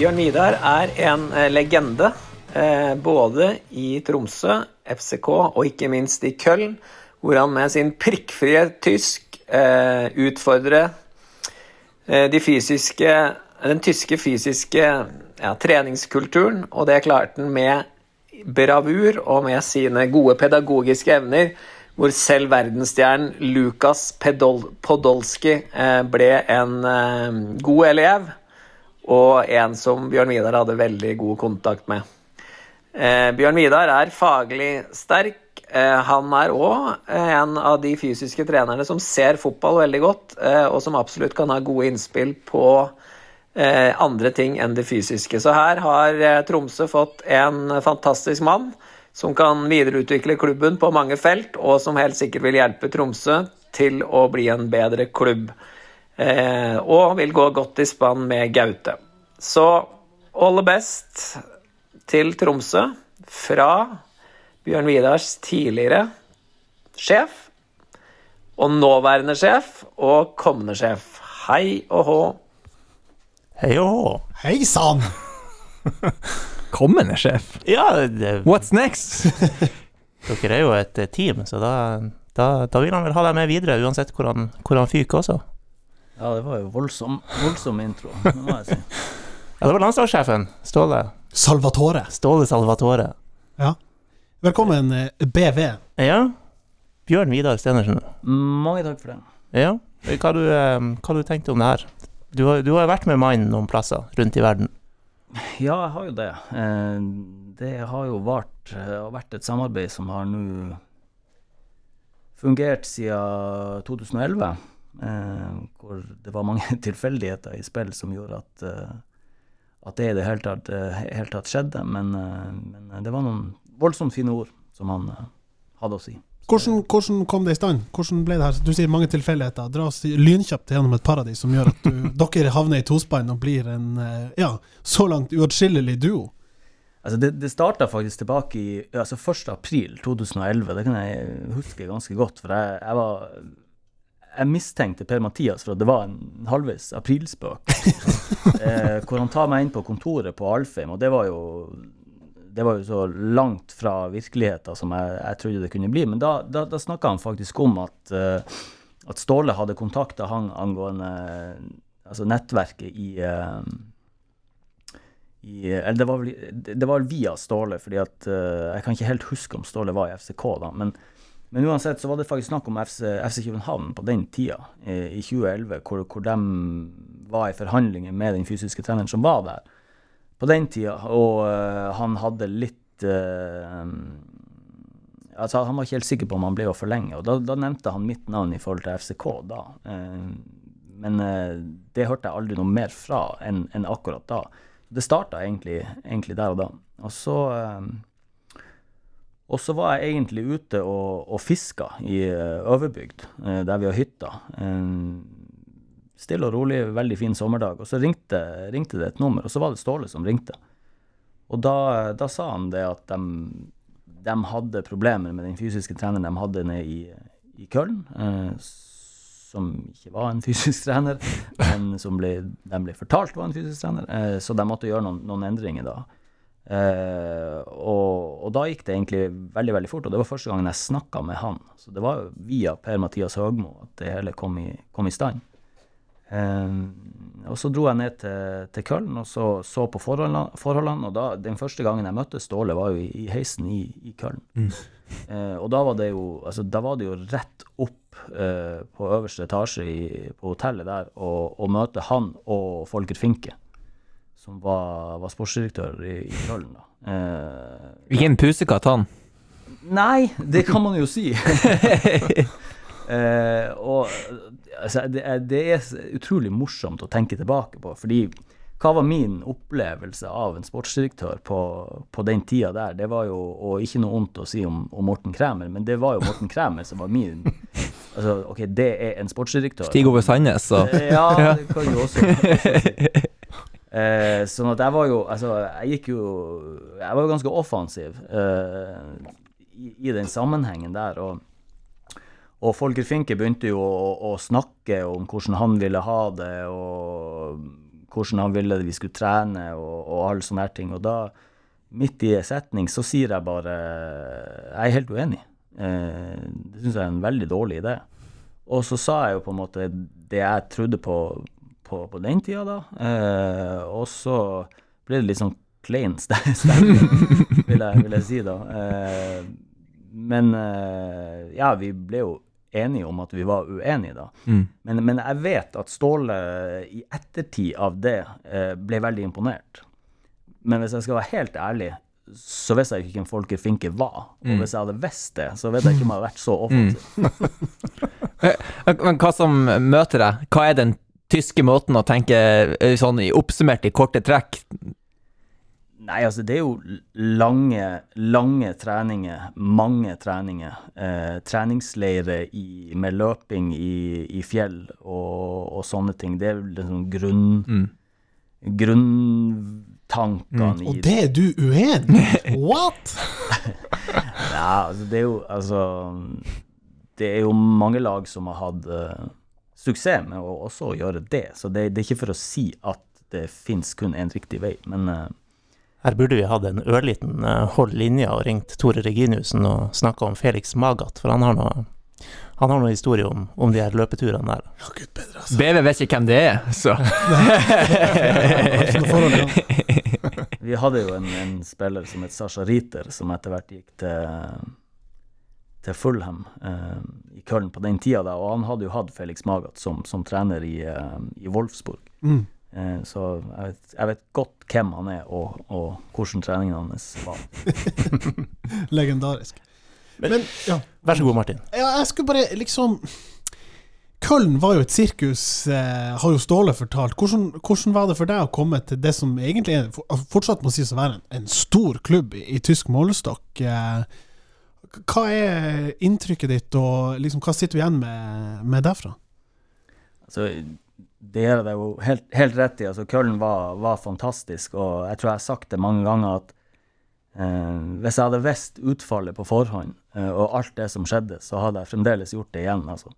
Bjørn Vidar er en eh, legende. Eh, både i Tromsø, FCK og ikke minst i Köln, hvor han med sin prikkfrie tysk eh, utfordrer de fysiske, den tyske fysiske ja, treningskulturen, og det klarte han med bravur og med sine gode pedagogiske evner, hvor selv verdensstjernen Lukas Podolsky ble en god elev, og en som Bjørn Vidar hadde veldig god kontakt med. Eh, Bjørn Vidar er faglig sterk. Han er òg en av de fysiske trenerne som ser fotball veldig godt, og som absolutt kan ha gode innspill på andre ting enn det fysiske. Så her har Tromsø fått en fantastisk mann som kan videreutvikle klubben på mange felt, og som helt sikkert vil hjelpe Tromsø til å bli en bedre klubb. Og vil gå godt i spann med Gaute. Så all the best til Tromsø fra Bjørn Vidars tidligere sjef og nåværende sjef og kommende sjef. Hei og hå. Hei og hå. Hei sann! kommende sjef? Ja, det, What's next? dere er jo et eh, team, så da, da, da vil han vel ha deg med videre, uansett hvor han, hvor han fyker også. Ja, det var jo voldsom, voldsom intro, det må jeg si. Ja, det var landslagssjefen, Ståle. Salvatore. Ståle Salvatore. Ja. Velkommen, eh, BV. Ja. Bjørn Vidar Stenersen. Mange takk for det. Ja. Hva du, eh, hva du tenkte om det her? Du har, du har vært med mannen noen plasser rundt i verden. Ja, jeg har jo det. Eh, det har jo vart vært et samarbeid som har nå fungert siden 2011. hvor det var mange tilfeldigheter i spill som gjorde at at det i det hele tatt, helt tatt skjedde. Men, men, det var noen voldsomt fine ord som han hadde å si. Hvordan, hvordan, kom det i stand? Hvordan ble det her? Du sier mange tilfeldigheter. Dra oss lynkjapt gjennom et paradis som gjør at du, dere havner i tospann og blir en ja, så langt uatskillelig duo. Altså det, det starta faktisk tilbake i altså 1. april 2011. Det kan jeg huske ganske godt. For jeg, jeg var jeg mistenkte Per-Mathias for at det var en halvveis aprilspøk. eh, hvor han tar meg inn på kontoret på Alfheim, og det var jo det var jo så langt fra virkeligheten som jeg, jeg trodde det kunne bli. Men da, da, da snakka han faktisk om at, uh, at Ståle hadde kontakta han angående altså nettverket i, uh, i Eller det var, vel, det var via Ståle, fordi at uh, Jeg kan ikke helt huske om Ståle var i FCK da. men men uansett så var det faktisk snakk om FC, FC København på den tida, i, i 2011, hvor, hvor, de var i forhandlinger med den fysiske treneren som var der på den tida. Og uh, han hadde litt uh, Altså, han var ikke helt sikker på om han ble å forlenge, og da, da, nevnte han mitt navn i forhold til FCK da. Uh, men det hørte jeg aldri noe mer fra enn en akkurat da. Det starta egentlig, egentlig, der og da. Og så og så var jeg egentlig ute og, og fiska i Øverbygd, der vi har hytta. Stille og rolig, veldig fin sommerdag. Og så ringte, ringte, det et nummer, og så var det Ståle som ringte. Og da, da sa han det at de, de, hadde problemer med den fysiske treneren de hadde nede i, i Køln. Eh, som ikke var en fysisk trener, men som ble, de ble fortalt var en fysisk trener. Eh, så de måtte gjøre noen, noen endringer da. Uh, og, og, da gikk det egentlig veldig veldig fort, og det var første gangen jeg snakka med han. Så det var via Per-Mathias Høgmo at det hele kom i, kom i stand. Eh, og så dro jeg ned til, til Køln og så, så på forholdene, forholdene, og da, den første gangen jeg møtte Ståle, var jo i, i heisen i, i Køln. Mm. Eh, og da var det jo altså, da var det jo rett opp på øverste etasje i, på hotellet der og, og møte han og Folker Finke som var, var sportsdirektør i, i Køln. da. Eh, Ikke en pusekatt, han? Nei, det kan man jo si. eh, og altså, det, det, er utrolig morsomt å tenke tilbake på. fordi hva var min opplevelse av en sportsdirektør på, på den tida der? Det var jo, og ikke noe vondt å si om, om, Morten Kræmer, men det var jo Morten Kræmer som var min Altså, OK, det er en sportsdirektør. Stig Ove Sandnes, så. Eh, ja, det kan jo også, også. Eh, sånn at jeg var jo Altså, jeg gikk jo Jeg var jo ganske offensiv eh, i, i, den sammenhengen der. Og, og Folker Finke begynte jo å, å, snakke om hvordan han ville ha det, og hvordan han ville vi skulle trene og, og alle sånne her ting. Og da, midt i en setning, så sier jeg bare Jeg er helt uenig. Eh, det syns jeg er en veldig dårlig idé. Og så sa jeg jo på en måte det jeg trodde på på, på den tida, da. Eh, og så ble det litt sånn klein stemning, vil, vil jeg si, da. Eh, men eh, ja, vi ble jo enige om at vi var uenige, da. Mm. Men, men jeg vet at Ståle i ettertid av det eh, ble veldig imponert. Men hvis jeg skal være helt ærlig, så visste jeg ikke hvem Folke Finke var. Og hvis jeg hadde visst det, så vet jeg ikke om jeg hadde vært så offensiv. Men hva som møter deg? Hva er den tyske måten å tenke eh, sånn oppsummert i korte trekk? Nei, altså det er jo lange, lange treninger, mange treninger. Eh, treningsleirer i, med løping i, i fjell og, og sånne ting. Det er vel liksom grunn, grunntankene Og i det er du uenig i? What?! Ja, altså det er jo altså Det er jo mange lag som har hatt eh, suksess med å også gjøre det. Så det, det er ikke for å si at det fins kun én riktig vei, men eh, Her burde vi hatt en ørliten uh, hold linja og ringt Tore Reginiussen og snakka om Felix Magath, for han har noe han har noen historier om, om de her løpeturene der. Ja, gud bedre, altså. BV vet ikke hvem det er, så vi hadde jo en, en spiller som het Sasha Riter, som etter hvert gikk til, til Fulham eh, i Köln på den tida, da, og han hadde jo hatt Felix Magath som, som trener i, eh, i Wolfsburg. Mm. Eh, så jeg vet, jeg vet godt hvem han er, og, og hvordan treningen hans var. Legendarisk. Men ja. Vær så god, Martin. ja, jeg skulle bare liksom Køln var jo et sirkus, eh, har jo Ståle fortalt. Hvordan, hvordan var det for deg å komme til det som egentlig er, fortsatt må sies å være en, en stor klubb i, i tysk målestokk? Eh, hva er inntrykket ditt, og liksom, hva sitter du igjen med, med derfra? Altså, det er det jo helt, helt rett i. Altså, Køllen var, var fantastisk, og jeg tror jeg har sagt det mange ganger at eh, hvis jeg hadde visst utfallet på forhånd, eh, og alt det som skjedde, så hadde jeg fremdeles gjort det igjen, altså.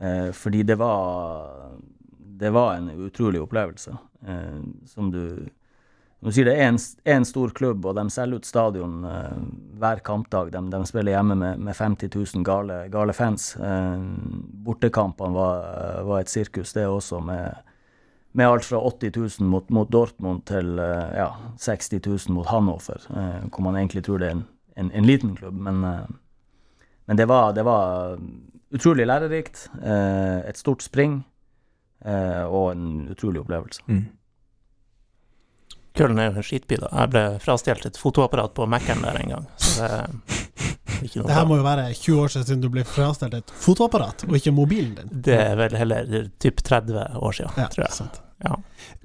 Eh, fordi det var Det var en utrolig opplevelse. Eh, som du Du sier det er en stor klubb, og de selger ut stadion eh, hver kampdag. De, de spiller hjemme med, med 50 000 gale, gale fans. Eh, bortekampene var, var et sirkus, det også, med, med alt fra 80 000 mot, mot Dortmund til eh, ja, 60 000 mot Hannover, eh, hvor man egentlig tror det er en, en, en liten klubb. Men, eh, men det, var, det var utrolig lærerikt. Eh, et stort spring. eh, og en utrolig opplevelse. Køllen er jo en skitby, da. Jeg ble frastjålet et fotoapparat på Mækkern der en gang. Så det er ikke noe Det her må jo være 20 år siden du ble frastjålet et fotoapparat, og ikke mobilen din. Det er vel heller typ 30 år siden, Ja, tror jeg. sant. Ja.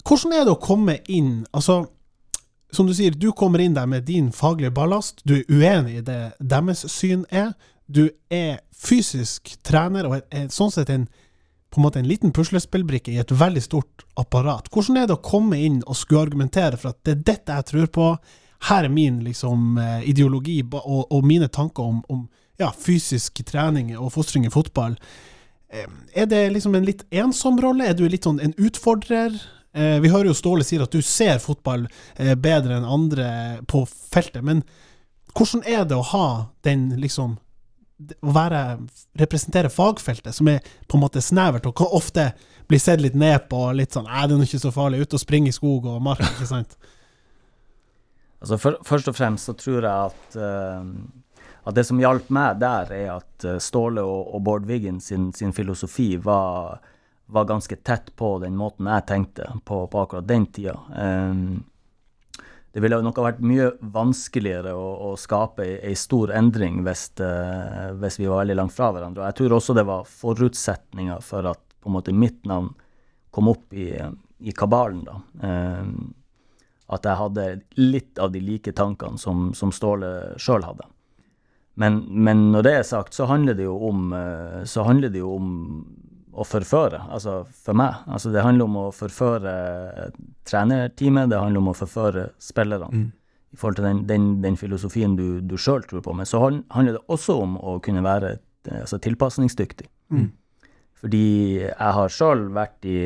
Hvordan er det å komme inn Altså, som du sier, du kommer inn der med din faglige ballast. Du er uenig i det deres syn er. Du er fysisk trener og er, er sånn sett en på en måte en liten puslespillbrikke i et veldig stort apparat. Hvordan er det å komme inn og skulle argumentere for at det er dette jeg tror på, her er min liksom, eh, ideologi og, og mine tanker om, om ja, fysisk trening og fostring i fotball. Er det liksom en litt ensom rolle? Er du litt sånn en utfordrer? Eh, vi hører jo Ståle sier at du ser fotball eh, bedre enn andre på feltet, men hvordan er det å ha den liksom Å være, representere fagfeltet, som er på en måte snevert, og kan ofte bli sett litt ned på, litt sånn det er nå ikke så farlig, ut og springe i skog og mark, ikke sant? Altså for, Først og fremst så tror jeg at, uh, at det som hjalp meg der, er at eh, Ståle og, og Bård Wiggen sin, sin filosofi var, var ganske tett på den måten jeg tenkte på, på akkurat den tida. Eh, det ville nok ha vært mye vanskeligere å, å skape ei, ei stor endring hvis, uh, hvis vi var veldig langt fra hverandre. Og jeg tror også det var forutsetninger for at på en måte mitt navn kom opp i, i kabalen. da. Uh, at jeg hadde litt av de like tankene som, som Ståle sjøl hadde. Men, men når det er sagt, så handler det jo om, uh, det jo om å forføre, altså for meg. Altså det handler om å forføre trenerteamet, det handler om å forføre spillerne. I forhold til den, den, den filosofien du, du sjøl tror på. Men så handler det også om å kunne være altså tilpasningsdyktig. Mm. Fordi jeg har sjøl vært i,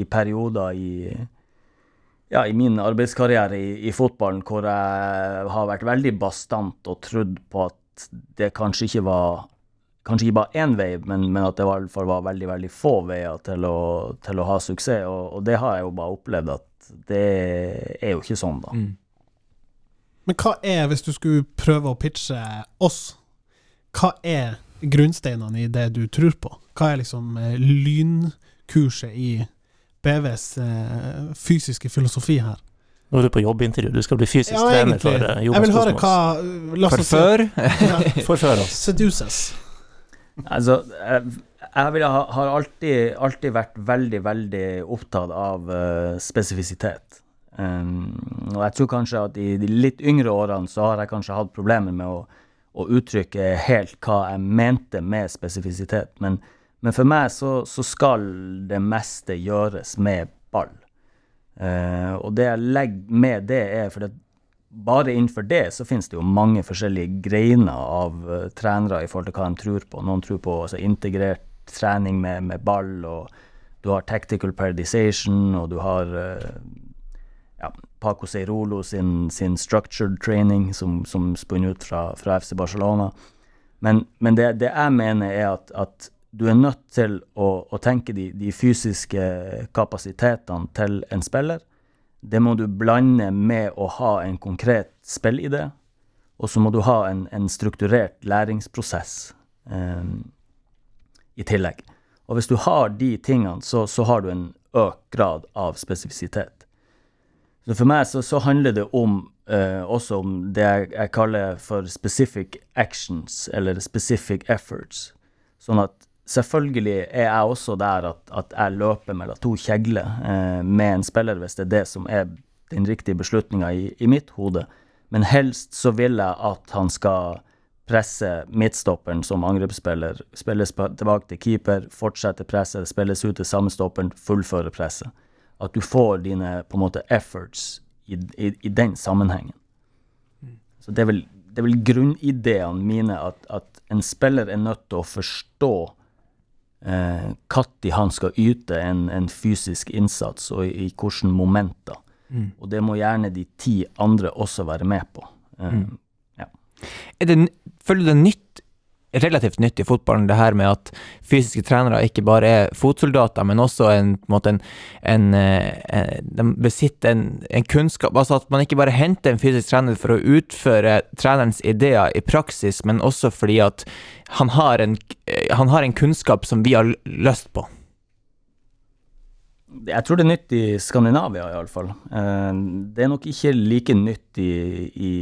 i perioder i, ja, i min arbeidskarriere i, i fotballen, hvor jeg har vært veldig bastant og trodd på at det kanskje ikke var kanskje ikke bare én vei, men, men at det var, var veldig veldig få veier til å, til å ha suksess. Og, og, det har jeg jo bare opplevd at det er jo ikke sånn, da. Mm. Men hva er, hvis du skulle prøve å pitche oss, hva er grunnsteinene i det du tror på? Hva er liksom eh, lynkurset i BVs eh, fysiske filosofi her? Nå er du på jobbintervju, du skal bli fysisk Ja, trener egentlig. for uh, Jeg vil høre hva la oss For si- før Ja, Forfør oss. seduces. Altså, jeg, jeg vil ha, har alltid, alltid vært veldig, veldig opptatt av uh, spesifisitet. Um, og jeg tror kanskje at i de litt yngre årene så har jeg kanskje hatt problemer med å, å uttrykke helt hva jeg mente med spesifisitet. Men, men for meg så, så skal det meste gjøres med ball. Uh, og det jeg legger med det, er fordi at bare innenfor det så finnes det jo mange forskjellige greiner av uh, trenere i forhold til hva de tror på. Noen tror på altså, integrert trening med, med ball, og du har tactical paradisation, og du har uh, ja, Paco Seirolo sin, sin structured training, som, som spunnet ut fra, fra FC Barcelona. Men, men det, det jeg mener, er at, at du er nødt til å, å tenke de, de fysiske kapasitetene til en spiller. Det må du blande med å ha en konkret spillidé, og så må du ha en, en strukturert læringsprosess eh, i tillegg. Og hvis du har de tingene, så, så har du en økt grad av spesifisitet. Så for meg så, så handler det om eh, også om det jeg, jeg kaller for specific actions, eller specific efforts. Sånn at selvfølgelig er jeg også der at, at jeg løper mellom to kjegler eh, med en spiller, hvis det er det som er den riktige beslutninga i, i mitt hode. Men helst så vil jeg at han skal presse midtstopperen som angrepsspiller, spilles tilbake til keeper, fortsette presset, spilles ut til samme stopperen, fullføre presset. At du får dine på en måte efforts i, i, i den sammenhengen. Så det er vel, det er vel grunnideene mine at, at en spiller er nødt til å forstå eh, når han skal yte en, en fysisk innsats, og i, i hvilke momenter. Og det må gjerne de ti andre også være med på. Eh, Er det, føler du det er nytt, relativt nytt i fotballen, det her med at fysiske trenere ikke bare er fotsoldater, men også en, en en, en, eh, eh, De besitter en, en kunnskap Altså at man ikke bare henter en fysisk trener for å utføre trenerens ideer i praksis, men også fordi at han har en, eh, han har en kunnskap som vi har lyst på. Jeg tror det er nytt i Skandinavia, iallfall. Eh, det er nok ikke like nytt i, i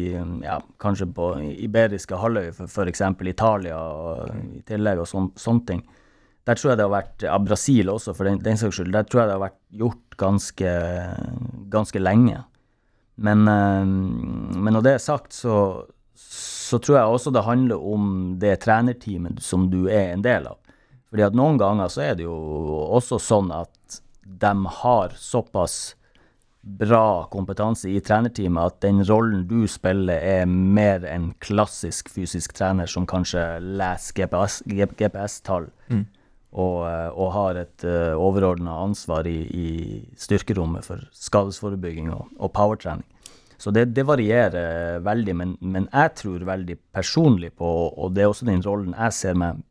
ja, kanskje på iberiske halvøy, f.eks. Italia og i tillegg, og sån, sånne ting. Der tror jeg det har vært ja, Brasil også, for den, den saks skyld. Der tror jeg det har vært gjort ganske, ganske lenge. Men, eh, men når det er sagt, så, så tror jeg også det handler om det trenerteamet som du er en del av. Fordi at noen ganger så er det jo også sånn at de har såpass bra kompetanse i trenerteamet at den rollen du spiller er mer en klassisk fysisk trener som kanskje leser GPS GPS-tall og, eh, og har et uh, overordna ansvar i, i styrkerommet for skadesforebygging og, og powertrening. Så det, det varierer veldig, men, men jeg tror veldig personlig på, og det er også den rollen jeg ser, meg,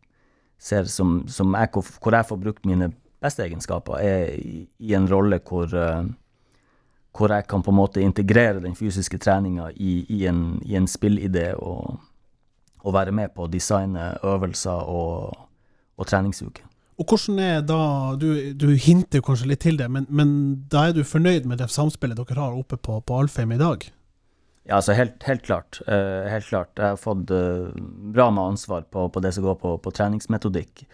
ser som, som jeg, hvor jeg får brukt mine beste egenskaper, er i, en rolle hvor, eh, hvor jeg kan på en måte integrere den fysiske treninga i, i, en, i en spillidé og, og være med på å designe øvelser og, og treningsuker. Og hvordan er da Du, du hinter kanskje litt til det, men, men da er du fornøyd med det samspillet dere har oppe på, på Alfheim i dag? Ja, altså helt, helt klart. eh, helt klart. Jeg har fått eh, bra med ansvar på, på det som går på, på treningsmetodikk.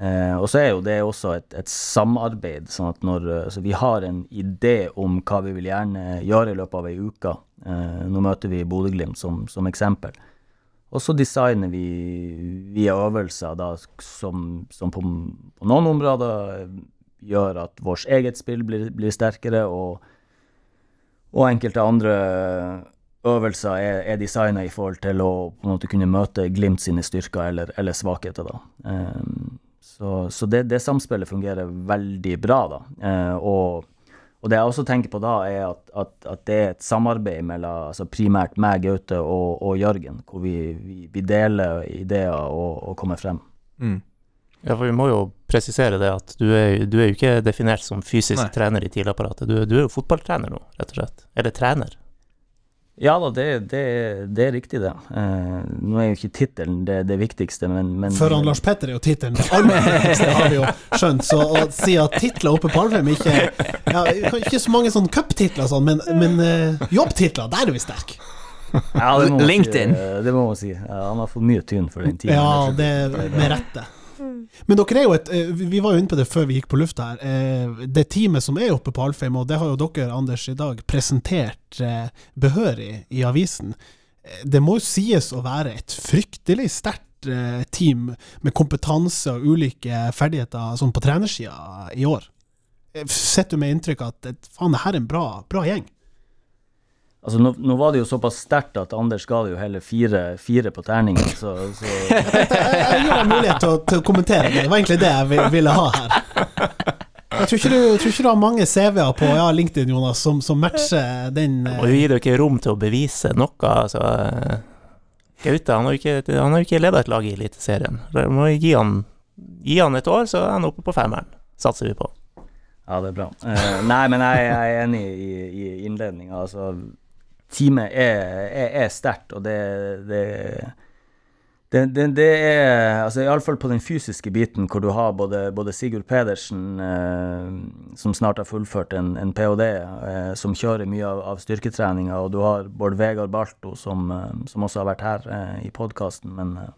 Eh, og så er jo det også et, et samarbeid, sånn at når eh, så vi har en idé om hva vi vil gjerne gjøre i løpet av ei uke. Eh, nå møter vi Bodø-Glimt som, som eksempel. Og så designer vi via øvelser da, som, som på, på noen områder gjør at vårt eget spill blir, blir sterkere, og, og enkelte andre øvelser er, er designa i forhold til å på en måte kunne møte Glimt sine styrker eller, eller svakheter. da. Um, så så det, det samspillet fungerer veldig bra. da. Eh, og, Og det jeg også tenker på da, er at, at, at det er et samarbeid mellom altså primært meg, Gaute og, og Jørgen, hvor vi, vi, vi deler ideer og, og kommer frem. Mm. Ja, for vi må jo presisere det at du er, du er jo ikke definert som fysisk Nei. trener i TIL-apparatet. Du, du er jo fotballtrener nå, rett og slett. Eller trener. Ja da, det, det, det er riktig, det. Eh, nå er jo ikke tittelen det, det viktigste, men, men For han Lars Petter er jo tittelen det aller viktigste, har vi jo skjønt. Så å si at titler oppe på Alvheim ikke ja, Ikke så mange sånne cuptitler, og sånn, men, men eh, jobbtitler, der er vi sterke. Ja, det må man LinkedIn. Si, eh, det må man si. Ja, han har fått mye tyn for den tiden. Ja, det med rette. Men dere er jo et eh, Vi var jo inne på det før vi gikk på lufta her. Eh, Det teamet som er oppe på Alfheim, og det har jo dere, Anders, i dag presentert eh, behørig i avisen. Det må jo sies å være et fryktelig sterkt team med kompetanse og ulike ferdigheter sånn på trenersida i år. Sitter du med inntrykk av at faen, det her er en bra, bra gjeng? Altså, nå, nå var det jo såpass sterkt at Anders ga jo hele fire, fire på terningen, så, så Jeg, jeg gir deg mulighet til å, til å kommentere det. Det var egentlig det jeg vil- ville ha her. Jeg tror ikke du, tror ikke du har mange CV-er på ja, LinkedIn, Jonas, som, som matcher den Og du gir jo ikke rom til å bevise noe. Altså, Gaute han har jo ikke, han har ikke ledet et lag i Eliteserien. Vi må gi han, gi han et år, så er han oppe på femmeren. Satser vi på. Ja, det er bra. Uh, nei, men jeg, jeg er enig i, i innledninga. Altså, teamet er, er, er sterkt, og det, det, det, det, det er altså Iallfall på den fysiske biten, hvor du har både, både Sigurd Pedersen, eh, som snart har fullført en, en ph.d., eh, som kjører mye av, av styrketreninga, og du har Bård Vegard Balto, som, eh, som også har vært her eh, i podkasten, men eh,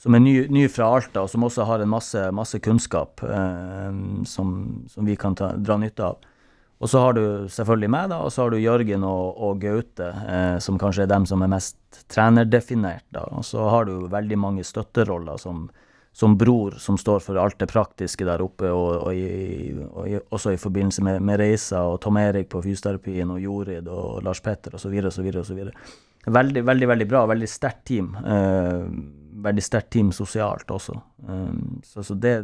som er ny, ny fra Alta, og som også har en masse, masse kunnskap eh, som, som vi kan ta, dra nytte av. Og så har du selvfølgelig meg, da, og så har du Jørgen og, og Gaute, eh, som kanskje er dem som er mest trenerdefinert. da. Og så har du veldig mange støtteroller som, som bror, som står for alt det praktiske der oppe, og, og, i, og også i forbindelse med, med reiser, og Tom Erik på fysioterapien, og Jorid og Lars Petter osv. osv. Veldig, veldig veldig bra. Veldig sterkt team. Eh, veldig sterkt team sosialt også. Eh, så så det,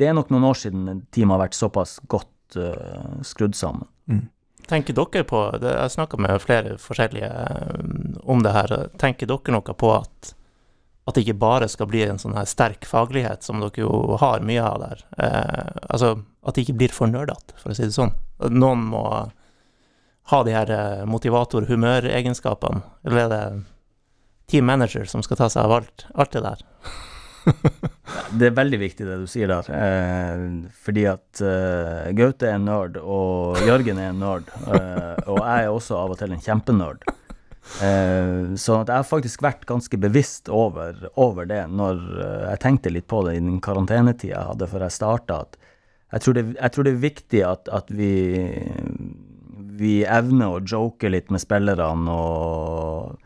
det er nok noen år siden teamet har vært såpass godt eh, skrudd sammen. Tenker dere på det, Jeg snakka med flere forskjellige um, om det her. Tenker dere noe på at, at det ikke bare skal bli en sånn her sterk faglighet, som dere jo har mye av der? Uh, altså at det ikke blir for nerdete, for å si det sånn. Noen må ha de her motivator-humøregenskapene. Eller er det team manager som skal ta seg av alt, alt det der? Det er veldig viktig det du sier der, eh, fordi at eh, Gaute er en nerd, og Jørgen er en nerd, eh, og jeg er også av og til en kjempenerd. Eh, så jeg har faktisk vært ganske bevisst over, over det når eh, jeg tenkte litt på det i den karantenetida jeg hadde før jeg starta, jeg tror, det, jeg tror det er viktig at, at vi, vi evner å joke litt med spillerne og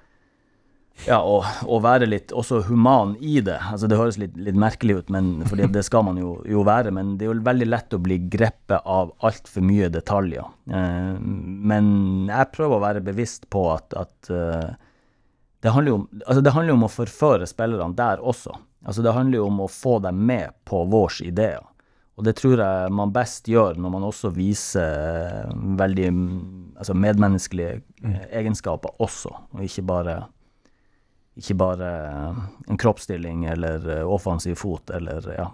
ja, og, og være litt også human i det. Altså Det høres litt, litt merkelig ut, men, fordi det skal man jo, jo være. Men det er jo veldig lett å bli grepet av altfor mye detaljer. Eh, men jeg prøver å være bevisst på at, at eh, det, handler om, altså det handler jo om å forføre spillerne der også. Altså Det handler jo om å få dem med på vårs ideer. Og det tror jeg man best gjør når man også viser veldig mm, altså medmenneskelige eh, egenskaper også, og ikke bare ikke bare eh, en kroppsstilling eller eh, offensiv fot eller ja,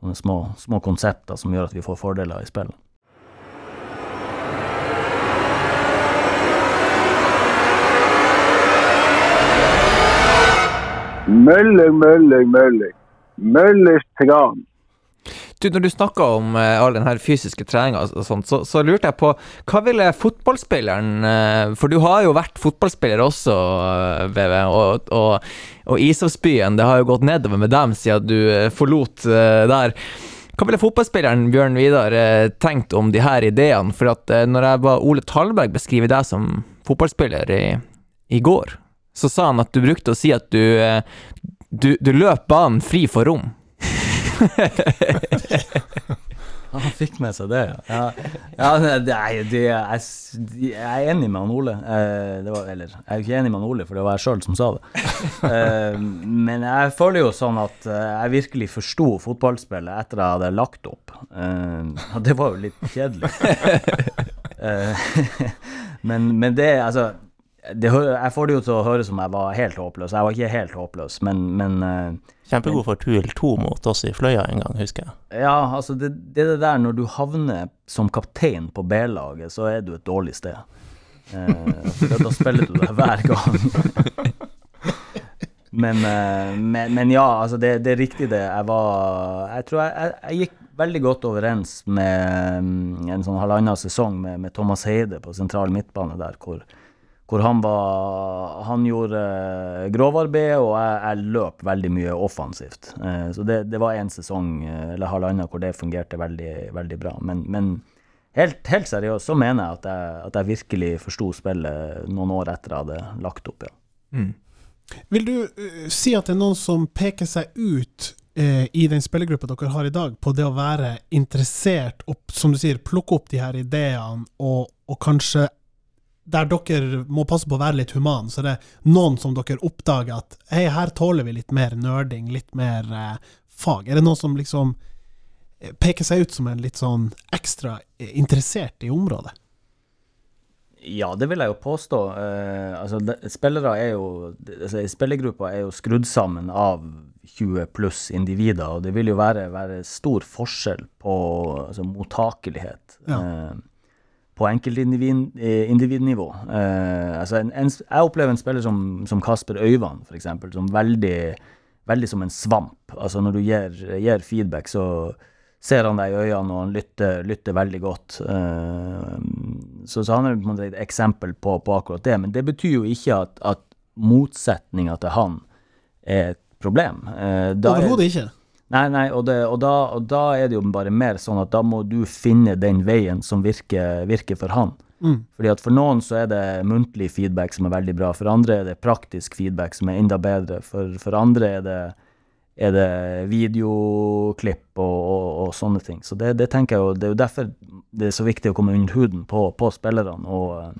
sånne små, små konsepter som gjør at vi får fordeler i spillet. Mølling, mølling, mølling. Møllers tran. Du, når du snakka om uh, all den her fysiske treninga og så, så lurte jeg på hva ville fotballspilleren uh, For du har jo vært fotballspiller også, uh, BV, og, og, og Ishavsbyen, det har jo gått nedover med dem siden du eh, forlot eh, der. Hva ville fotballspilleren Bjørn Vidar eh, tenkt om de her ideene? For at eh, når jeg ba Ole Talberg beskrive deg som fotballspiller i, i går, så sa han at du brukte å si at du, eh, du, du løp banen fri for rom. Han fikk med seg det, ja. ja, ja det, jeg, jeg er enig med han Ole. Eh, det var, eller, jeg er ikke enig med han Ole, for det var jeg sjøl som sa det. Eh, men jeg føler jo sånn at eh, jeg virkelig forsto fotballspillet etter jeg hadde lagt opp. Og det var jo litt kjedelig. Men, men det, altså det, Jeg får det jo til å høres som jeg var helt håpløs. Jeg var ikke helt håpløs, men, men eh, Kjempegod for Tuel 2 mot oss i Fløya en gang, husker jeg. Ja, altså det, det er det der når du havner som kaptein på B-laget, så er du et dårlig sted. Eh, da spiller du deg hver gang. men, eh, men, men ja, altså det, det er riktig det. Jeg var Jeg tror jeg, jeg, jeg gikk veldig godt overens med mm, en sånn halvannen sesong med, med Thomas Heide på sentral midtbane der, hvor, hvor han var Han gjorde eh, grovarbeid, og jeg, jeg løp veldig mye offensivt. Eh, så det, det var en sesong eh, eller halvannen hvor det fungerte veldig, veldig bra. Men, men helt, helt seriøst så mener jeg at jeg, at jeg virkelig forsto spillet noen år etter jeg hadde lagt opp, ja. Mm. Vil du si at det er noen som peker seg ut eh, i den spillergruppa dere har i dag, på det å være interessert og, som du sier, plukke opp de her ideene, og, og kanskje der dere må passe på å være litt human, så det er noen som dere oppdager at hei, her tåler vi litt mer nerding, litt mer eh, fag. Er det noen som liksom eh, peker seg ut som en litt sånn ekstra eh, interessert i området? Ja, det vil jeg jo påstå. Eh, altså, de, spillere er jo altså, Spillergruppa er jo skrudd sammen av 20 pluss individer, og det vil jo være, være stor forskjell på altså, mottakelighet Ja. eh, på enkeltindividnivå. Eh, altså, en, en, jeg opplever en spiller som, som Kasper Øyvand, f.eks., som veldig, veldig som en svamp. Altså, når du gir, gir feedback, så ser han deg i øynene, og han lytter, lytter veldig godt. Eh, så, så han er på en måte et eksempel på, på akkurat det. Men det betyr jo ikke at, at motsetninga til han er et problem. Eh, er- Overhodet ikke. Nei, nei, og, det, og, da, og da er det jo bare mer sånn at da må du finne den veien som virker, virker for han. Mm. Fordi at For noen så er det muntlig feedback som er veldig bra, for andre er det praktisk feedback som er enda bedre, for, for andre er det, er det videoklipp og, og, og sånne ting. Så det, det tenker jeg jo, det er jo derfor det er så viktig å komme under huden på, på spillerne og,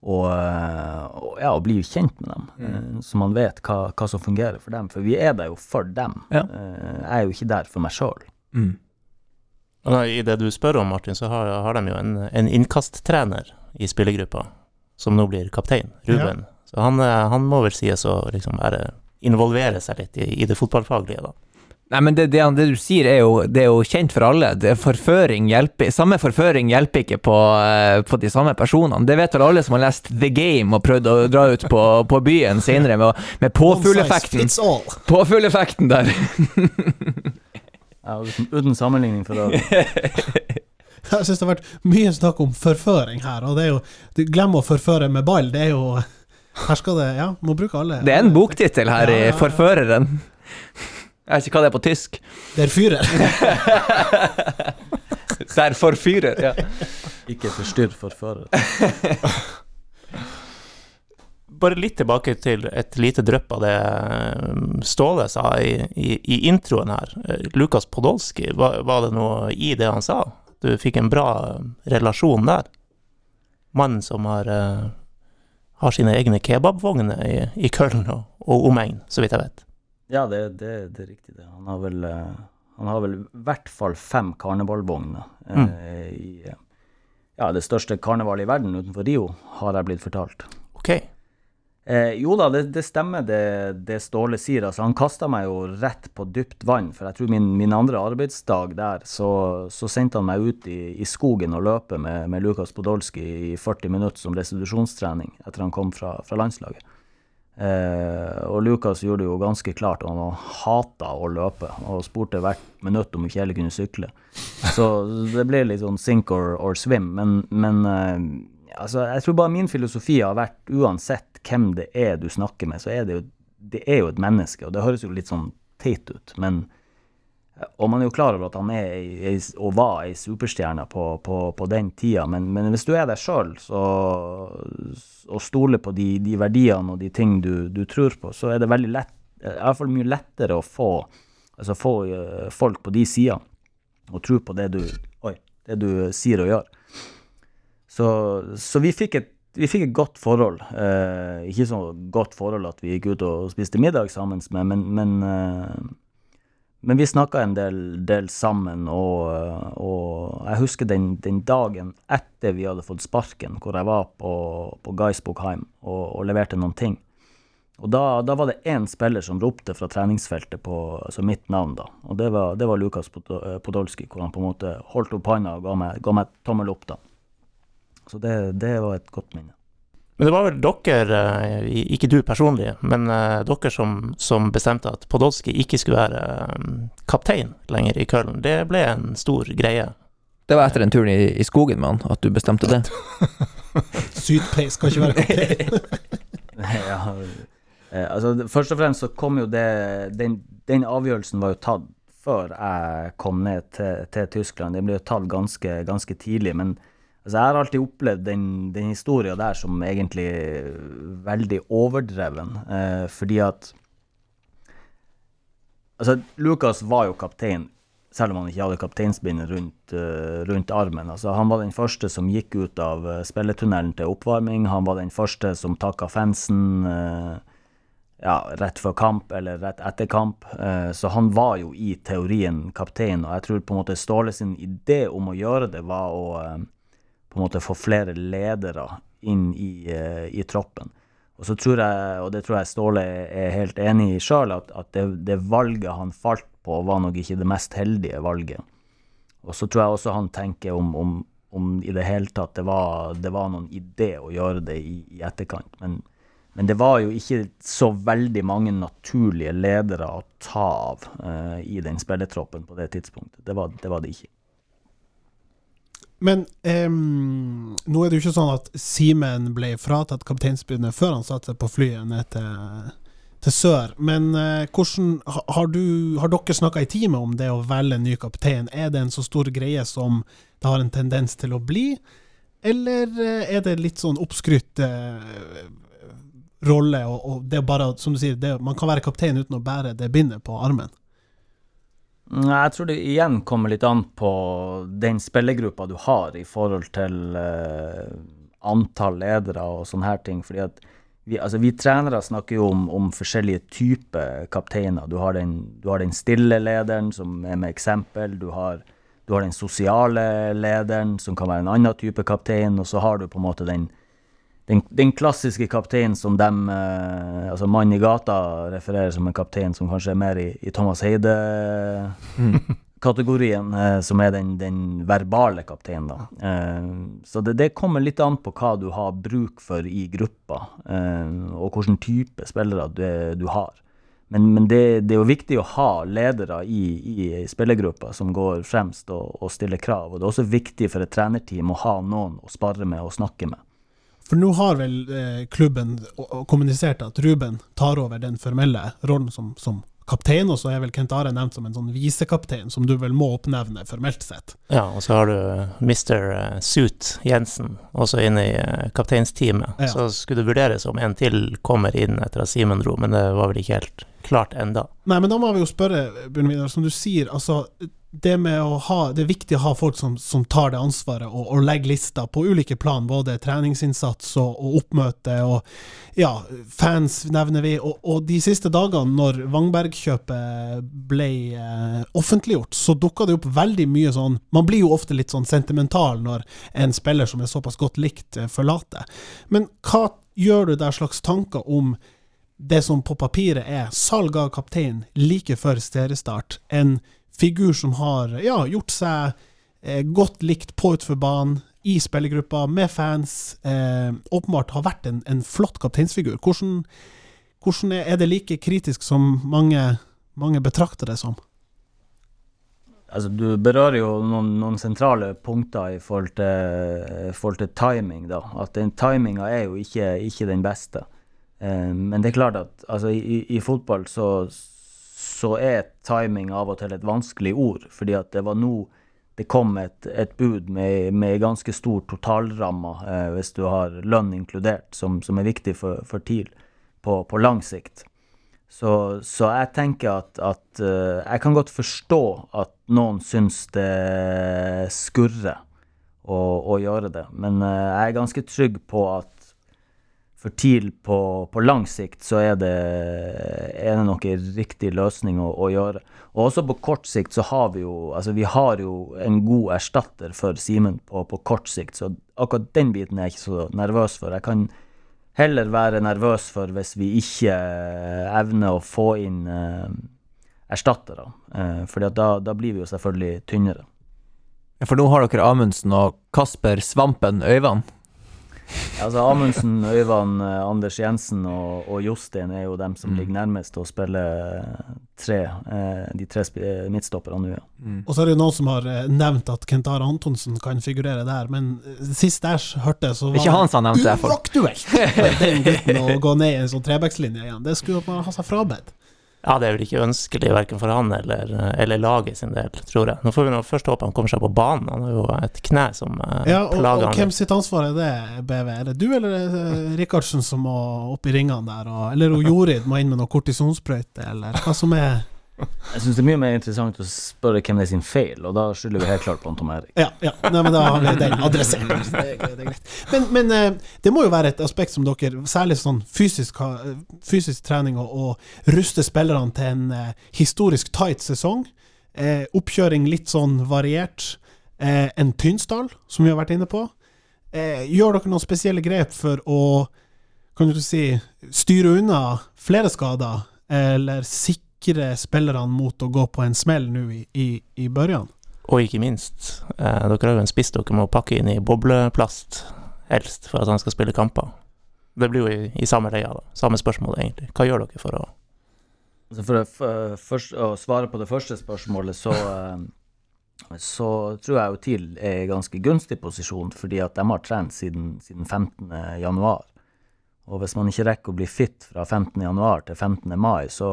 og, og, ja, og bli kjent med dem, mm. så man vet hva, hva som fungerer for dem. For vi er der jo for dem. Ja. Eh, Jeg er jo ikke der for meg sjøl. Mm. I det du spør om, Martin, så har, har de jo en, en innkasttrener i spillergruppa, som nå blir kaptein, Ruben. Så han, eh, han må vel sies å liksom være involvere seg litt i, i det fotballfaglige, da. Nei, men det, det, det du sier er jo, det er jo kjent for alle. Det er forføring hjelper, samme forføring hjelper ikke på, eh, på de samme personene. Det vet vel alle som har lest The Game og prøvd å dra ut på, på byen senere med, med påfugleffekten. Påfugleffekten der. Ja, uten, sammenligning for øvrig. Jeg syns det har vært mye snakk om forføring her, og det er jo du Glem å forføre med ball, det er jo Her skal det Ja, må bruke alle. Det er en boktittel her Ja, ja, i ja. Forføreren. Jeg vet ikke hva det er på tysk. Der fyrer. Der forfyrer, ja. Ikke forstyrr forfører. Bare litt tilbake til et lite drypp av det eh, Ståle sa i, i, i introen her. Eh, Lukas Podolsky, var, var det noe i det han sa? Du fikk en bra eh, relasjon der? Mannen som har, har sine egne kebabvogner i, i Køln og, og omegn, så vidt jeg vet. Ja, det, det, det er riktig, det. Han har vel, eh, han har vel i hvert fall fem karnevalvogner eh, i eh, ja, det største karnevalet i verden utenfor Rio, har jeg blitt fortalt. Ok. Eh, jo da, det, det stemmer det, det Ståle sier. Altså, han kasta meg jo rett på dypt vann. For jeg tror min, min andre arbeidsdag der, så, så sendte han meg ut i, i skogen og løpe med, med Lukas Podolsky i 40 minutter som restitusjonstrening etter han kom fra, fra landslaget. Eh, og Lukas gjorde det jo ganske klart at han hata å løpe, og spurte hvert minutt om ikke heller kunne sykle. Så det ble litt sånn sink or, or swim. Men, men eh, altså, jeg tror bare min filosofi har vært uansett hvem det er du snakker med, så er det jo, det er jo et menneske. Og det høres jo litt sånn teit ut, men og man er jo klar over at han er og var ei superstjerne på, på, på den tida, men, men hvis du er deg sjøl og stoler på de, de verdiene og de ting du, du tror på, så er det veldig lett, i hvert fall mye lettere å få, altså få eh, folk på de sida og tro på det du, oi, det du sier og gjør. Så, så vi, fikk et, vi fikk et godt forhold. Eh, ikke så godt forhold at vi gikk ut og spiste middag sammen, med, men, men, eh, men vi snakka en del, del sammen. Og, og, jeg husker den, den, dagen etter vi hadde fått sparken, hvor jeg var på, på Geisbukheim og, og leverte noen ting. Og da, da, var det én spiller som ropte fra treningsfeltet på altså mitt navn, da. Og det var, det var Lukas Podolsky, hvor han på en måte holdt opp hånda og ga meg, ga meg tommel opp, da. Så det, det, var et godt minne. Men det var vel dere, eh, ikke du personlig, men eh, dere som, som bestemte at Podolsky ikke skulle være eh, kaptein lenger i Köln. Det ble en stor greie. Det var etter en tur i, i skogen med han at du bestemte det? Sydpeis skal ikke være kaptein. ja, altså, først og fremst så kom jo det Den, den avgjørelsen var jo tatt før jeg kom ned til, til Tyskland. Den ble jo tatt ganske, ganske tidlig. Men altså, jeg har alltid opplevd den, den historia der som egentlig veldig overdreven. Eh, fordi at Altså, Lukas var jo kaptein selv om han ikke hadde kapteinsbindet rundt, uh, rundt, armen. Altså, han var den første som gikk ut av uh, spilletunnelen til oppvarming. Han var den første som takka fansen. Uh, ja, rett før kamp eller rett etter kamp. Uh, så han var jo i teorien kaptein, og jeg tror på en måte Ståle sin idé om å gjøre det, var å eh, på en måte få flere ledere inn i, eh, i troppen. Og så tror jeg, og det tror jeg Ståle er helt enig i sjøl, at, at det, det, valget han falt på, var nok ikke det mest heldige valget. Og så tror jeg også han tenker om, om, om i det hele tatt det var, det var noen idé å gjøre det i, i etterkant. Men men det var jo ikke så veldig mange naturlige ledere å ta av uh, i den spillertroppen på det tidspunktet. Det var det, var det ikke. Men um, nå er det jo ikke sånn at Simen ble fratatt kapteinspinnet før han satte seg på flyet ned til, til sør. Men uh, hvordan har, du, har dere snakka i teamet om det å velge en ny kaptein? Er det en så stor greie som det har en tendens til å bli? Eller uh, er det litt sånn oppskrytt rolle, og, og, det er bare, som du sier, det, man kan være kaptein uten å bære det bindet på armen? Jeg tror det igjen kommer litt an på den spillergruppa du har i forhold til uh, antall ledere og sånne her ting. fordi at vi, altså vi trenere snakker jo om, om, forskjellige typer kapteiner. Du har, den, du har den stille lederen, som er med eksempel. Du har, du har den sosiale lederen, som kan være en annen type kaptein. Og så har du på en måte den, den, den, klassiske kapteinen som dem eh, Altså Mann i gata refererer som en kaptein som kanskje er mer i, i Thomas Heide-kategorien, eh, som er den, den verbale kapteinen, da. Eh, så det, det, kommer litt an på hva du har bruk for i gruppa, eh, og hvilken type spillere du, du har. Men, men det, det, er jo viktig å ha ledere i, i spillergruppa som går fremst og, og stiller krav. Og det er også viktig for et trenerteam å ha noen å spare med og snakke med. For nå har vel eh, klubben kommunisert at Ruben tar over den formelle rollen som, som kaptein, og så er vel Kent Are nevnt som en sånn visekaptein, som du vel må oppnevne formelt sett. Ja, og så har du Mr. Eh, Suit Jensen også inne i eh, kapteinsteamet. Ja. Så skulle det vurderes om en til kommer inn etter at Simen dro, men det var vel ikke helt klart enda. Nei, men da må vi jo spørre, Bjørn Vidar, som du sier, altså det med å ha Det er viktig å ha folk som, som tar det ansvaret og, og legger lister på ulike plan, både treningsinnsats og, og oppmøte og ja, fans nevner vi. Og, og de siste dagene, når Wangberg-kjøpet ble eh, offentliggjort, så dukka det opp veldig mye sånn Man blir jo ofte litt sånn sentimental når en spiller som er såpass godt likt, eh, forlater. Men hva gjør du der slags tanker om det som på papiret er salg av kaptein like før seriestart? en figur som har ja, gjort seg eh, godt likt på utforbanen, i spillergruppa, med fans. Eh, åpenbart har vært en, en flott kapteinsfigur. Hvordan, hvordan, er det like kritisk som mange, mange betrakter det som? Altså, du berører jo noen, noen sentrale punkter i forhold til, forhold til timing. da. At den timinga er jo ikke, ikke den beste. Eh, men det er klart at altså, i, i, fotball så, så er timing av og til et vanskelig ord. Fordi at det var nå det kom et, et bud med, med ganske stor totalramme, eh, hvis du har lønn inkludert, som, som er viktig for, for TIL på, på, lang sikt. Så, så jeg tenker at, at eh, Jeg kan godt forstå at noen syns det skurrer å, å gjøre det, men eh, jeg er ganske trygg på at for TIL på, på lang sikt så er det, er det nok riktig løsning å, å gjøre. Og også på kort sikt så har vi jo altså vi har jo en god erstatter for Simen på, på kort sikt, så akkurat den biten er jeg ikke så nervøs for. Jeg kan heller være nervøs for hvis vi ikke eh, evner å få inn eh, erstattere. Eh, fordi da, da blir vi jo selvfølgelig tynnere. For nå har dere Amundsen og Kasper Svampen Øyvand. Altså Amundsen, Øyvand, eh, Anders Jensen og, og Jostein er jo dem som ligger nærmest til å spille eh, tre, eh, de tre midtstopperne nå. Ja. Og så er det jo noen som har nevnt at Kent Are Antonsen kan figurere der, men sist jeg hørte, så var Ikke han som nevnte det. for- uaktuelt for den gutten å gå ned i en sånn trebackslinje igjen. Det skulle man ha seg frabedt. Ja, det er vel ikke ønskelig verken for han eller, eller laget sin del, tror jeg. Nå får vi nå først håpe han kommer seg på banen. Han har jo et kne som eh, Ja, og, plager og han. hvem sitt ansvar er det, BV? Er det du eller uh, Rikardsen som må opp i ringene der? Og, eller Jorid må inn med noe kortisonsprøyte, eller hva som er Jeg syns det er mye mer interessant å spørre hvem det er sin feil, og da skylder vi helt klart på Tom Erik. Ja, ja. Nei, men da har vi den adressert. Det, er- det er greit. Men, men eh, det må jo være et aspekt som dere, særlig sånn fysisk, fysisk trening og, og ruste spillerne til en eh, historisk tight sesong. Eh, oppkjøring litt sånn variert. Eh, en Tynsdal, som vi har vært inne på. Eh, gjør dere noen spesielle grep for å kan du si, styre unna flere skader, eller sikre spillerne mot å gå på en smell nå i, i, i børjan? Og ikke minst, eh, dere har jo en spiss dere må pakke inn i bobleplast, helst, for at han skal spille kamper. Det blir jo i, i samme leia, da. Samme spørsmål, egentlig. Hva gjør dere for å Altså for, å- for, å svare på det første spørsmålet, så eh, så tror jeg jo TIL er i ganske gunstig posisjon, fordi at de har trent siden, siden 15. Og hvis man ikke rekker å bli fit fra 15. januar til 15. mai, så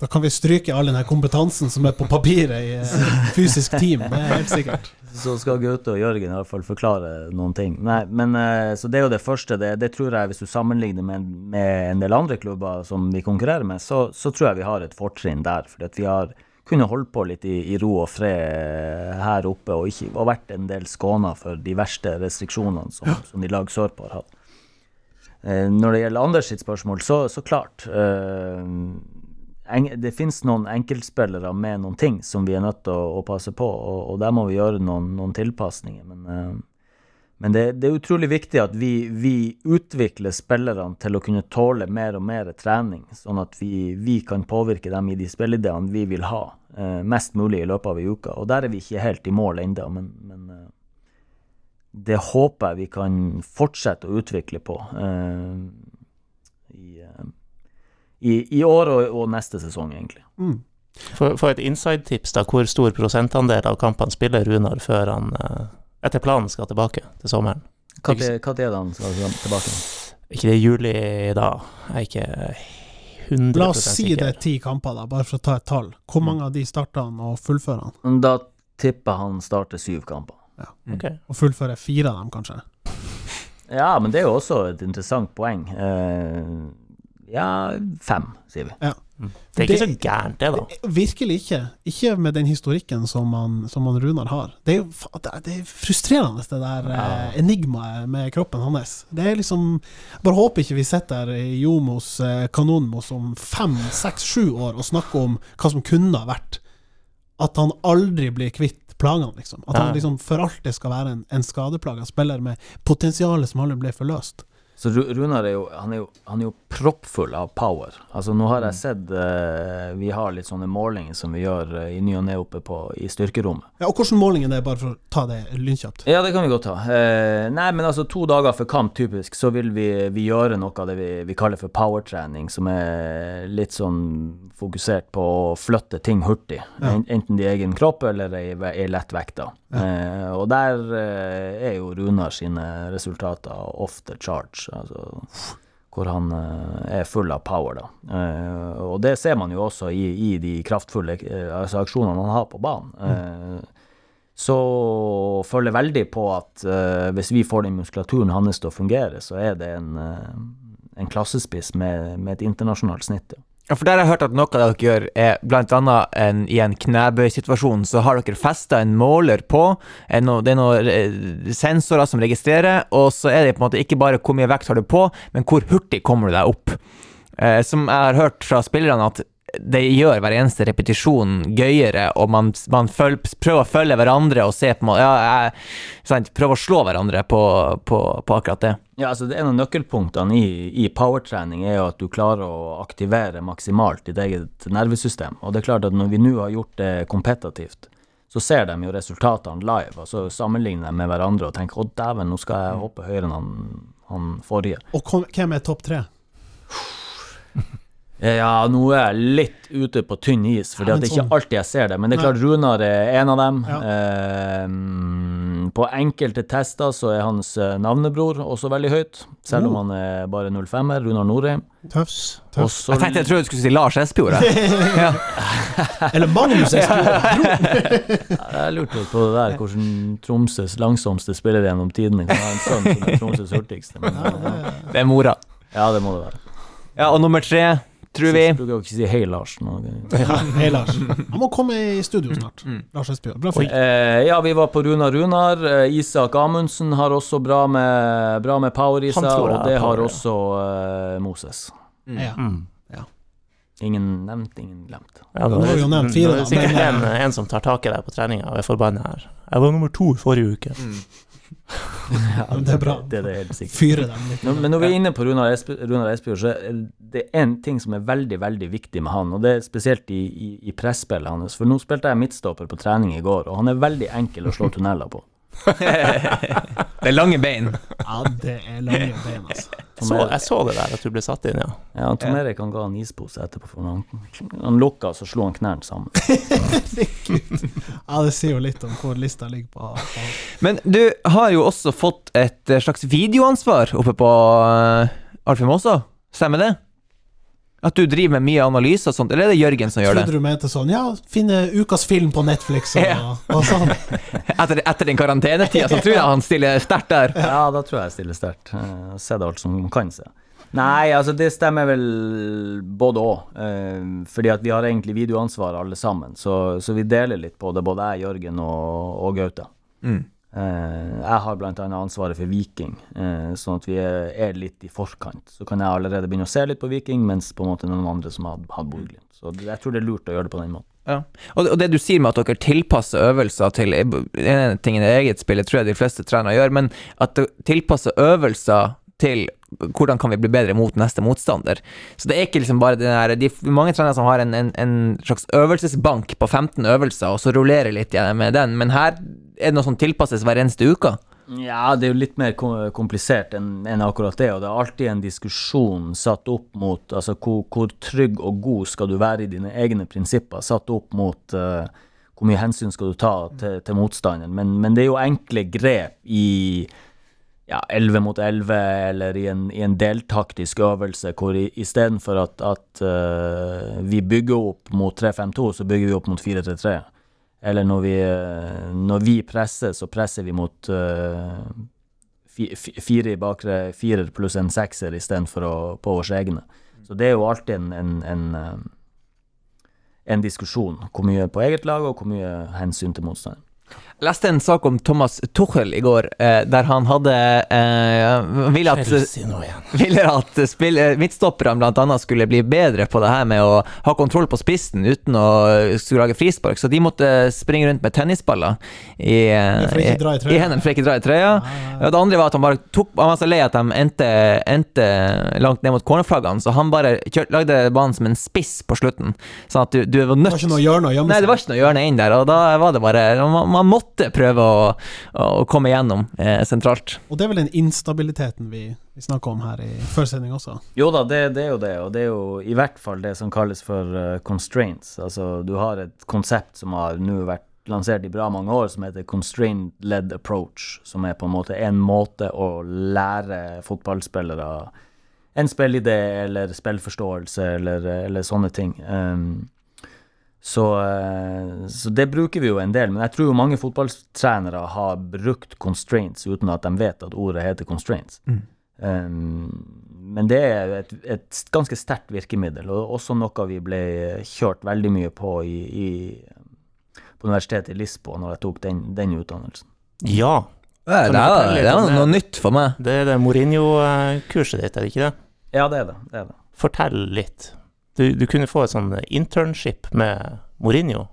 Da kan vi stryke all den kompetansen som er på papiret i eh, fysisk team, det er helt sikkert. så skal Gaute og Jørgen i hvert fall forklare noen ting. Nei, men eh, Så det er jo det første. Det, det tror jeg, hvis du sammenligner med, med en del andre klubber som vi konkurrerer med, så, så tror jeg vi har et fortrinn der. Fordi vi har kunnet holde på litt i, i ro og fred her oppe, og, ikke, og vært en del skåna for de verste restriksjonene som, som de lag sørpå har hatt. Eh, når det gjelder Anders sitt spørsmål, så, så klart. Eh, det finnes noen enkeltspillere med noen ting som vi er nødt til å, å passe på, og, og der må vi gjøre noen, noen tilpasninger. Men, eh, men det, det er utrolig viktig at vi, vi utvikler spillerne til å kunne tåle mer og mer trening, sånn at vi, vi kan påvirke dem i de spillideene vi vil ha, mest mulig i løpet av ei uke. Og der er vi ikke helt i mål ennå, men, men det håper jeg vi kan fortsette å utvikle på eh, i, eh, i, i år og, og neste sesong, egentlig. Mm. Få få et inside-tips, da. Hvor stor prosentandel av kampene spiller Runar før han eh, etter planen skal tilbake til sommeren? Hva er det han skal tilbake? Er ikke det juli da? Jeg er ikke 100 sikker. La oss si det er ti kamper, da, bare for å ta et tall. Hvor mange av de starter han, og fullfører han? Da tipper han starter syv kamper. Ok. Og fullføre fire av dem, kanskje? Ja, men det er jo også et interessant poeng. Uh, ja, fem, sier vi. Ja. Det er ikke Det- så gærent, det, da. Virkelig ikke. Ikke med den historikken som han, som han Runar har. Det er jo det er- det er frustrerende, det der eh, enigmaet med kroppen hans. Det er liksom Bare håper ikke vi sitter der i Jomos eh, kanonmos om fem, seks, sju år og snakker om hva som kunne ha vært. At han aldri blir kvitt plagene, liksom. At han liksom for alltid skal være en, en skadeplaga spiller med potensialet som aldri ble forløst. Så Runar er jo, han er jo, han er jo proppfull av power. Altså Nå har jeg sett eh, Vi har litt sånne målinger som vi gjør eh, i ny og ne oppe på, i styrkerommet. Ja, og hvordan målingen er, bare for å ta det lynkjapt? Ja, det kan vi godt ta. Eh, nei, men altså to dager før kamp, typisk, så vil vi, vi gjøre noe av det vi, vi kaller for powertrening, som er litt sånn fokusert på å flytte ting hurtig. Ja. Enten i egen kropp eller i, i Eh, og der eh, er jo Runar sine resultater off the charge. Altså hvor han eh, er full av power, da. Eh, og det ser man jo også i, i de kraftfulle eh, altså aksjonene han har på banen. Eh, så føler veldig på at hvis vi får den muskulaturen hans til å fungere, så er det en, en klassespiss med, med et internasjonalt snitt. ja. Ja, for der har jeg hørt at noe av det dere gjør, er blant annet en, i en knebøysituasjon, så har dere festa en måler på, en, det er noen eh, sensorer som registrerer, og så er det på en måte ikke bare hvor mye vekt har du på, men hvor hurtig kommer du deg opp. Eh, som jeg har hørt fra spillerne at det gjør hver eneste repetisjon gøyere, og man, man føl, prøver å følge hverandre og se på måte, ja, jeg, prøver å slå hverandre på, på, på akkurat det. Ja, altså det En av nøkkelpunktene i, i powertrening er jo at du klarer å aktivere maksimalt ditt eget nervesystem. Og det er klart at når vi nå har gjort det kompetativt, så ser de jo resultatene live, og så sammenligner de med hverandre og tenker 'Å, dæven, nå skal jeg hoppe høyere enn han, han forrige'. Og kom, hvem er topp tre? Ja, nå er jeg litt ute på tynn is, for Ja, det er ikke sånn- alltid jeg ser det. Men det er klart Runar er en av dem. Ja. Eh, på enkelte tester så er hans eh, navnebror også veldig høyt, selv om Oh. han er bare 05-er. Runar Norheim. Tøffs. Tøffs. Jeg tenkte jeg trodde du skulle si Lars Espejord. Eller Magnus Espejord. Jeg lurte litt på det der, hvordan Tromsøs langsomste spiller gjennom tidene kan ha en sønn som er Tromsøs hurtigste. Men, Det er mora. ja, det må det være. Ja, og nummer tre, tror vi bruker jo ikke si hei, Lars. Ja, Hei, Lars. Han må komme i studio snart. Lars Espejord. Bra fyr. Eh, ja, vi var på Runar Runar. Eh, Isak Amundsen har også bra med, bra med power i seg, og det har ja. også uh, Moses. Ja. Mm. Ingen nevnt, ingen glemt. Ja, vi jo nevnt fire, det er sikkert en, en som tar tak i deg på treninga og er forbanna her. Jeg var nummer to forrige uke. Ja, det er bra. Det, det er helt sikkert. Fyre dem litt. Nå, men når vi er inne på Runar Espe- Espejord, så er det en ting som er veldig veldig viktig med han, og det er spesielt i, i, i presspillet hans. For nå spilte jeg midtstopper på trening i går, og han er veldig enkel å slå tunneler på. Det er lange bein. Ja, det er lange bein, altså. Jeg så, jeg så det der, at du ble satt inn, ja. Ja, Tom Erik han ga en ispose etterpå, for han, han lukka, så slo han knærne sammen. Ja, det sier jo litt om hvor lista ligger på. på. Men du har jo også fått et eh, slags videoansvar oppe på uh, Alfheim også, stemmer det? At du driver med mye analyse og sånt, eller er det Jørgen som gjør det? Trodde du mente sånn Ja, finne ukas film på Netflix og, Ja. og sånn. Etter, etter den karantenetida, så tror jeg han stiller sterkt der. Ja, da tror jeg jeg stiller sterkt. Se det alt som kan se. Nei, altså det stemmer vel både òg. fordi at vi har egentlig videoansvar alle sammen. Så, så vi deler litt på det, både jeg, Jørgen og, og Gaute. Mm. Eh, jeg har bl.a. ansvaret for Viking, eh, sånn at vi er, litt i forkant. Så kan jeg allerede begynne å se litt på Viking, mens på en måte noen andre som har hatt Bodø-Glimt. Så jeg tror det er lurt å gjøre det på den måten. Ja. Og, det- du sier med at dere tilpasser øvelser til En ting i eget spillet tror jeg de fleste trenere gjør, men at dere tilpasser øvelser til hvordan kan vi bli bedre mot neste motstander. Så det er ikke liksom bare det der De mange trenere som har en, en, en slags øvelsesbank på 15 øvelser, og så rullerer litt med den, men her er det noe som tilpasses hver eneste uke. Ja, det er jo litt mer komplisert enn enn akkurat det, og det er alltid en diskusjon satt opp mot altså hvor, hvor trygg og god skal du være i dine egne prinsipper, satt opp mot uh, hvor mye hensyn skal du ta til, til motstanderen. Men, men det er jo enkle grep i ja, 11 mot 11, eller i en, i en deltaktisk øvelse hvor istedenfor at, at uh, vi bygger opp mot 3-5-2, så bygger vi opp mot 4-3-3. Eller når vi, eh, når vi presser, så presser vi mot uh, fi- fi- fire i bakre, firer pluss en sekser istedenfor på våre egne. Så det er jo alltid en, en, en, en diskusjon. Hvor mye på eget lag, og hvor mye hensyn til motstanderen. Jeg leste en sak om Thomas Tuchel i går, eh, der han hadde eh, ville at ville at spill, eh, midtstopperne annet skulle bli bedre på det her med å ha kontroll på spissen uten å skulle lage frispark, så de måtte springe rundt med tennisballer i, eh, i i hendene for ikke dra i trøya. Og det andre var at han bare tok Han var så lei at de endte, endte langt ned mot cornerflaggene, så han bare kjør, lagde banen som en spiss på slutten, sånn at du, du var Det var ikke noe hjørne å gjemme Nei, det var ikke noe hjørne inn der, og da var det bare Man, man måtte prøve å, å komme igjennom eh, sentralt. Og det er vel den instabiliteten vi, vi snakker om her i førsending også. Jo da, det, det er jo det, og det er jo i hvert fall det som kalles for uh, constraints. Altså, du har et konsept som har nå vært lansert i bra mange år, som heter constraint-led approach, som er på en måte en måte å lære fotballspillere en spillidé eller spillforståelse eller, eller sånne ting. Um, så, eh, så det bruker vi jo en del, men jeg tror jo mange fotballtrenere har brukt constraints uten at de vet at ordet heter constraints. Um, men det er et, et ganske sterkt virkemiddel, og også noe vi ble kjørt veldig mye på i, i, på universitetet i Lisboa når jeg tok den, den utdannelsen. Ja. Det er, det, er, det er noe nytt for meg. Det er det Mourinho-kurset ditt, er det ikke det? Ja, det er det. det, er det. Fortell litt. Du, du kunne få et sånn internship med Mourinho.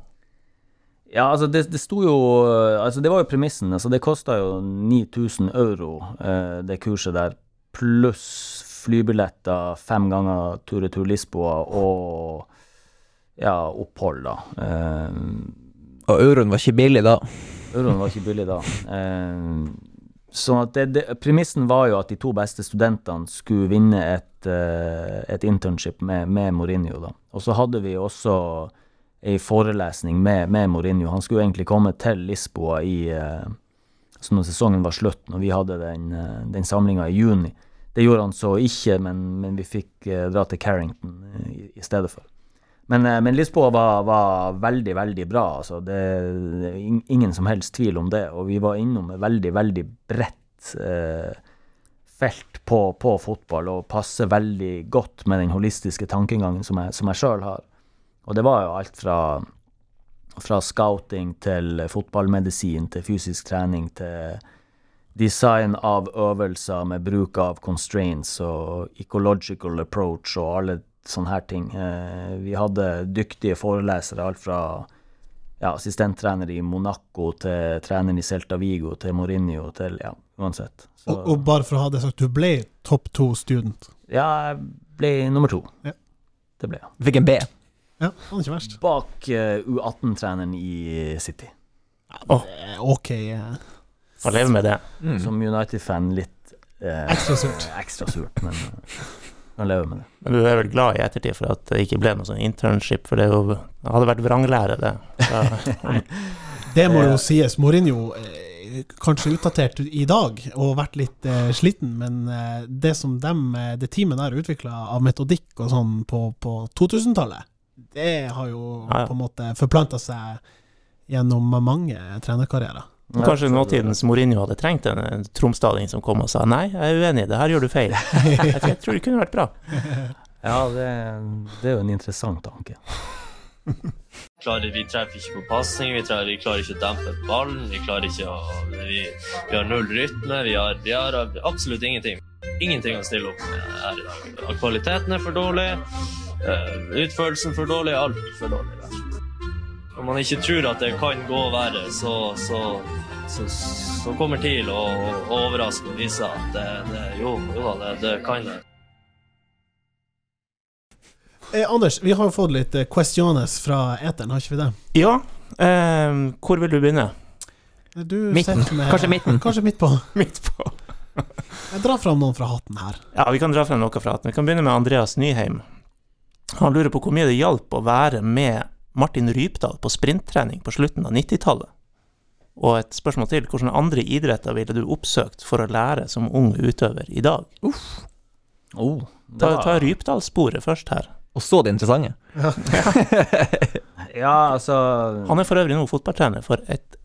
Ja, altså det, det sto jo Altså det var jo premissen. Altså det kosta jo 9000 euro, eh, det kurset der, pluss flybilletter fem ganger tur-retur Lisboa og ja, opphold, da. Eh, Og euroen var ikke billig da. Euroen var ikke billig da. Eh, sånn det, det, premissen var jo at de to beste studentene skulle vinne et, eh, et internship med, med Mourinho, da. Og så hadde vi også ei forelesning med, med Mourinho. Han skulle egentlig komme til Lisboa i eh, så når sesongen var slutt, når vi hadde den, eh, den samlinga i juni. Det gjorde han så ikke, men, men vi fikk dra til Carrington i, i stedet for. Men, eh, men Lisboa var, var veldig, veldig bra. Altså. Det, er ingen som helst tvil om det. Og vi var innom et veldig, veldig bredt eh, felt på, på fotball, og passer veldig godt med den holistiske tankegangen som jeg, som sjøl har. Og det var jo alt fra, fra scouting til fotballmedisin til fysisk trening til design av øvelser med bruk av constraints og ecological approach og alle sånne her ting. Eh, vi hadde dyktige forelesere, alt fra ja, assistenttrener i Monaco til trener i Celta Vigo til Mourinho til ja, uansett. Så, Og, og bare for å ha det sagt, du ble topp to student. ja, jeg ble nummer to. Ja. Det ble jeg. Fikk en B. Ja, det var ikke verst. Bak eh, U18-treneren i City. Oh. Ok, Får leve med det. Mm. Som United-fan litt eh, Ekstra surt. ekstra surt, men kan leve med det. Men du er vel glad i ettertid for at det ikke ble noe sånn internship, for det, jo, det hadde vært vranglære, det. Det må jo sies. Mourinho eh, kanskje utdatert i dag og vært litt eh, sliten, men eh, det som dem, eh, det teamet der utvikla av metodikk og sånn på, på 2000-tallet, det har jo Ja, ja. på en måte forplanta seg gjennom mange trenerkarrierer. Kanskje nåtidens Mourinho hadde trengt en, tromsdaling som kom og sa nei, jeg er uenig, det her gjør du feil. Jeg, tror- det kunne vært bra. Ja, det, det er jo en interessant tanke. klarer, vi treffer ikke på pasning, vi, vi klarer ikke å dempe ballen, vi klarer ikke å Vi, vi har null rytme, vi har, vi har absolutt ingenting. Ingenting å stille opp med her i dag. Kvaliteten er for dårlig, eh, utførelsen for dårlig, alt for dårlig. Og. Når man ikke tror at det kan gå verre, så, så, så, så kommer TIL å å overraske og vise at det, det, jo, jo da, det, det kan det. Eh, Anders, vi har jo fått litt eh, questiones fra eteren, har ikke vi det? Ja, eh, hvor vil du begynne? Du Midten. med- Kanskje midten. Kanskje midt på. Midt på. Jeg drar fram noen fra hatten her. Ja, vi kan dra frem noe fra hatten. Vi kan begynne med Andreas Nyheim. Han lurer på hvor mye det hjalp å være med Martin Rypdal på sprinttrening på slutten av 90-tallet. Og et spørsmål til, hvilke andre idretter ville du oppsøkt for å lære som ung utøver i dag? Oh, Ta, var- ta Rypdal-sporet først her. Og så det interessante. Ja, altså Han er for øvrig nå fotballtrener for et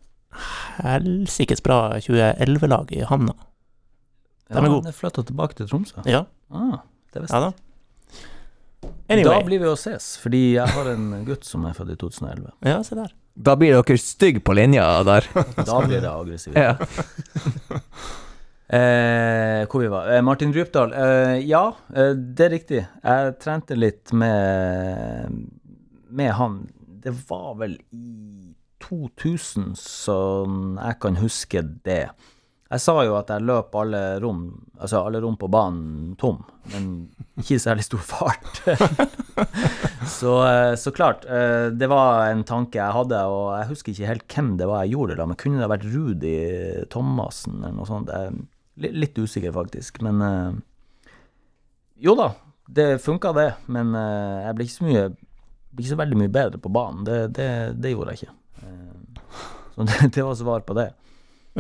helsikes bra 2011-lag i Hamna. ja, er gode. Han er flytta tilbake til Tromsø. Ja, Ah, det visste ja jeg da. Blir vi å ses, fordi jeg har en gutt som er født i 2011. Ja, se der. Da blir dere stygge på linja der. Da blir det aggressivt. Ja. Eh, hvor vi var? Eh, Martin Drypdal. Eh, ja, eh, det er riktig. Jeg trente litt med, med han. Det var vel i 2000, sånn jeg kan huske det. Jeg sa jo at jeg løp alle rom, altså alle rom på banen tom, men ikke i særlig stor fart. så, eh, så klart, eh, det var en tanke jeg hadde, og jeg husker ikke helt hvem det var jeg gjorde det da, men kunne det vært Rudi Thomassen eller noe sånt? Jeg litt usikker faktisk, men eh, jo da, det funka det, men jeg ble ikke så mye ble ikke så veldig mye bedre på banen. Det, det, det gjorde jeg ikke. Så det, det var svar på det.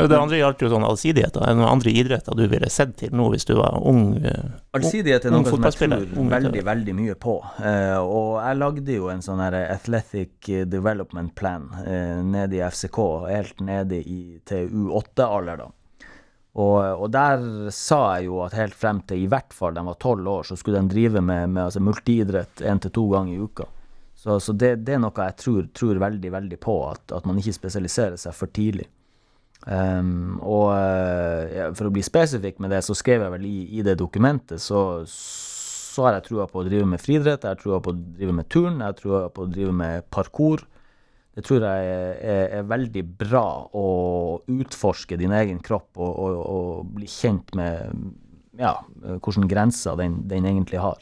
Det andre gjaldt jo sånn allsidighet. Er det noen andre idretter du ville sett til nå hvis du var ung? eh, Allsidighet er noe som jeg tror veldig, veldig mye på. Eh, og jeg lagde jo en sånn her athletic development plan eh, nede i FCK, helt nede i, til U8-alder, da. Og, og der sa jeg jo at helt frem til i hvert fall de var tolv år, så skulle de drive med, med altså multiidrett én til to ganger i uka. Så, så det, det er noe jeg tror, tror veldig, veldig på, at, at man ikke spesialiserer seg for tidlig. Um, og eh, ja, for å bli spesifikk med det, så skrev jeg vel i, i det dokumentet, så, så har jeg trua på å drive med friidrett, jeg har trua på å drive med turn, jeg har trua på å drive med parkour. Det tror jeg er, er, er veldig bra å utforske din egen kropp og, og, og bli kjent med ja, hvilke grenser den, den egentlig har.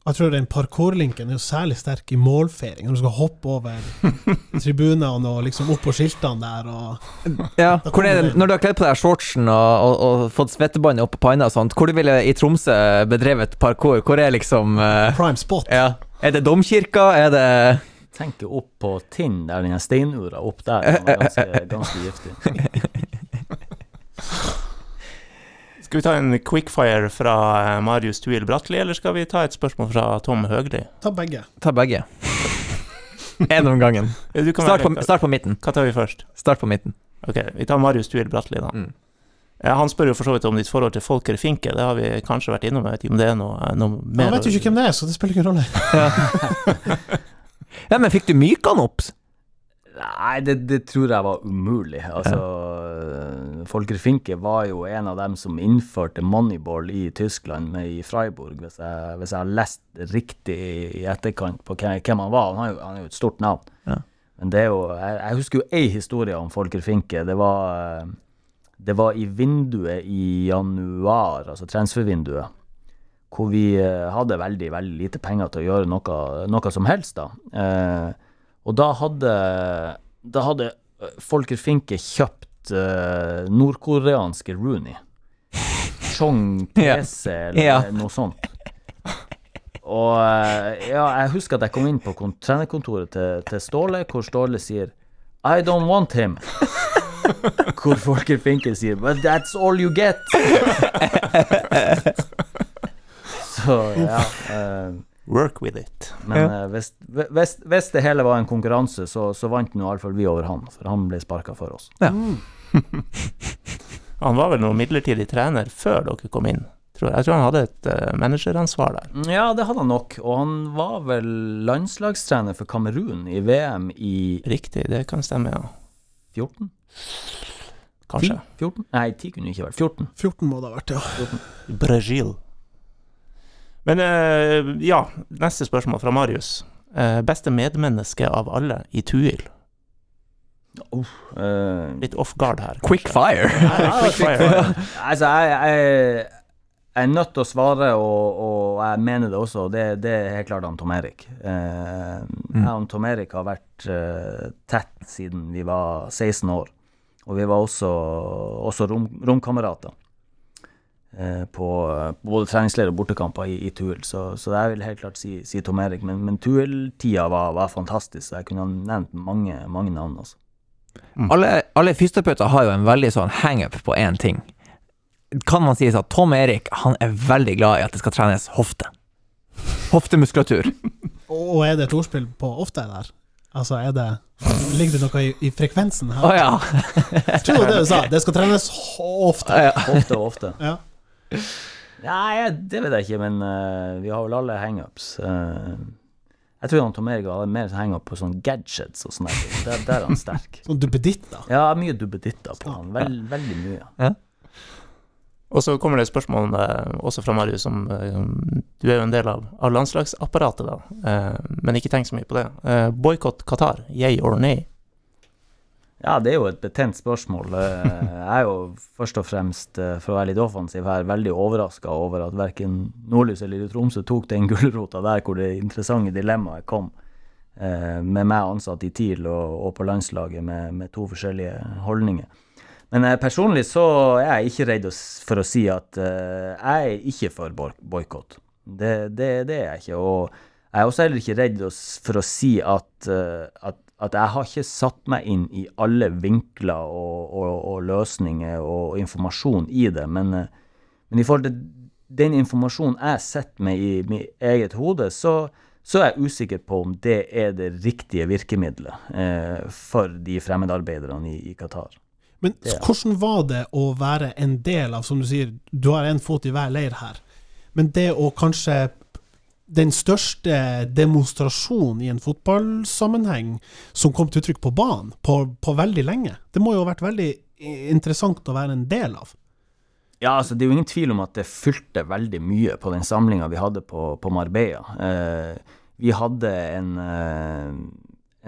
Jeg tror den parkourlinken er jo særlig sterk i målfeiring. Når du skal hoppe over tribunene og liksom opp på skiltene der og Ja, hvor er det, når du har kledd på deg shortsen og, og, og fått svettebåndet opp på panna og sånt, hvor du ville i Tromsø bedrevet parkour? Hvor er liksom uh, prime spot. Ja. Er det domkirka? Er det Tenk opp på Tinn, der den steinura opp der, som er ganske, ganske giftig. Skal vi ta en quickfire fra eh, Marius Tuil Bratli, eller skal vi ta et spørsmål fra Tom Høgli? Ta begge. Ta begge. Én om gangen. Start på, start på midten. Hva tar vi først? Start på midten. Ok, vi tar Marius Tuil Bratli, da. Mm. Ja, han spør jo for så vidt om ditt forhold til Folker Finke. Det har vi kanskje vært innom. Jeg vet ikke om det er noe, noe mer Han vet jo ikke hvem det er, så det spiller ingen rolle. Ja, men fikk du myka han opp? Nei, det, det tror jeg var umulig. Altså, Folker Finke var jo en av dem som innførte moneyball i Tyskland, med i Freiburg, hvis jeg, hvis jeg har lest riktig i etterkant på hvem, hvem han var. Han, har jo, han er jo et stort navn. Ja. Men det er jo Jeg, jeg husker jo ei historie om Folker Finke. Det var, eh, det var i vinduet i januar, altså transfervinduet, hvor vi eh, hadde veldig, veldig lite penger til å gjøre noe, noe som helst, da. Eh, og da hadde, da hadde eh, Folker Finke kjøpt uh, nordkoreanske Rooney. Chong. PC eller Ja. noe sånt. Og eh, ja, jeg husker at jeg kom inn på trenerkontoret til, til Ståle, hvor Ståle sier I don't want him. hvor Folker Finke sier But that's all you get. Så ja. eh, Work with it. men ja. hvis, hvis, hvis det hele var en konkurranse, så, så vant nå iallfall vi over han, for han ble sparka for oss. Han var vel noe midlertidig trener før dere kom inn. Tror jeg. jeg tror han hadde et uh, manageransvar der. Ja, det hadde han nok, og han var vel landslagstrener for Kamerun i VM i Riktig, det kan stemme, ja. 14? Kanskje. 14? Nei, 10 kunne det ikke vært. 14. 14 må det ha vært, ja. Brasil. Men eh, ja, neste spørsmål fra Marius. Eh, beste medmenneske av alle i Tuil? Eh, Litt off guard her. Quick fire. Quick fire. altså, jeg, jeg, jeg er nødt til å svare, og, og jeg mener det også. Det, det er helt klart han Tom Erik. Eh, Jeg og Tom Erik har vært uh, tett siden vi var 16 år. Og vi var også, også rom, romkamerater. Eh, På, på både treningsleir og bortekamper i, i Tuel. Så, så jeg vil helt klart si, si Tom Erik. Men, men Tuel-tida var, var fantastisk. så Jeg kunne ha nevnt mange, mange navn. Altså. Alle, alle fysioterapeuter har jo en veldig sånn hangup på én ting. Kan man si at Tom Erik han er veldig glad i at det skal trenes hofte. Hoftemuskulatur. Og er det et ordspill på ofte der? Altså, er det Ligger det noe i, i frekvensen Å oh, ja. Jeg tror det var det du sa. Det skal trenes ofte. ja. Ofte og ofte. Ja. Nei, det vet jeg ikke, men uh, vi har vel alle hangups. Uh, jeg tror han Tom Erik hadde mer hangup på sånn gadgets og sånn. der. Der, er han sterk. Sånn duppeditter. Ja, mye duppeditter på han. Vel, veldig mye. Og så kommer det et spørsmål eh, også fra Marius om Du er jo en del av, av landslagsapparatet, da, eh, men ikke tenk så mye på det. Eh, Boikott Qatar, yay or nay? Ja, det er jo et betent spørsmål. Eh, Jeg er jo først og fremst, eh, for å være litt offensiv her, veldig overraska over at verken Nordlys eller Tromsø tok den gulrota der hvor det interessante dilemmaet kom. eh, Med meg ansatt i TIL og, på landslaget med, med to forskjellige holdninger. Men personlig så er jeg ikke redd for å si at jeg er ikke for boikott. Det, det, det er jeg ikke. Og jeg er også heller ikke redd for å si at, at, at jeg har ikke satt meg inn i alle vinkler og, og, og løsninger og informasjon i det. Men, eh, men i forhold til den informasjonen jeg sitter med i mitt eget hode, så, så er jeg usikker på om det er det riktige virkemidlet eh, for de fremmedarbeiderne i, i Qatar. Men Det- hvordan var det å være en del av, som du sier, du har en fot i hver leir her, men det å kanskje den største demonstrasjonen i en fotballsammenheng som kom til uttrykk på banen på, på veldig lenge, det må jo ha vært veldig interessant å være en del av. Ja, altså Det er jo ingen tvil om at det fylte veldig mye på den samlinga vi hadde på, på Marbella. Eh, vi hadde en, eh,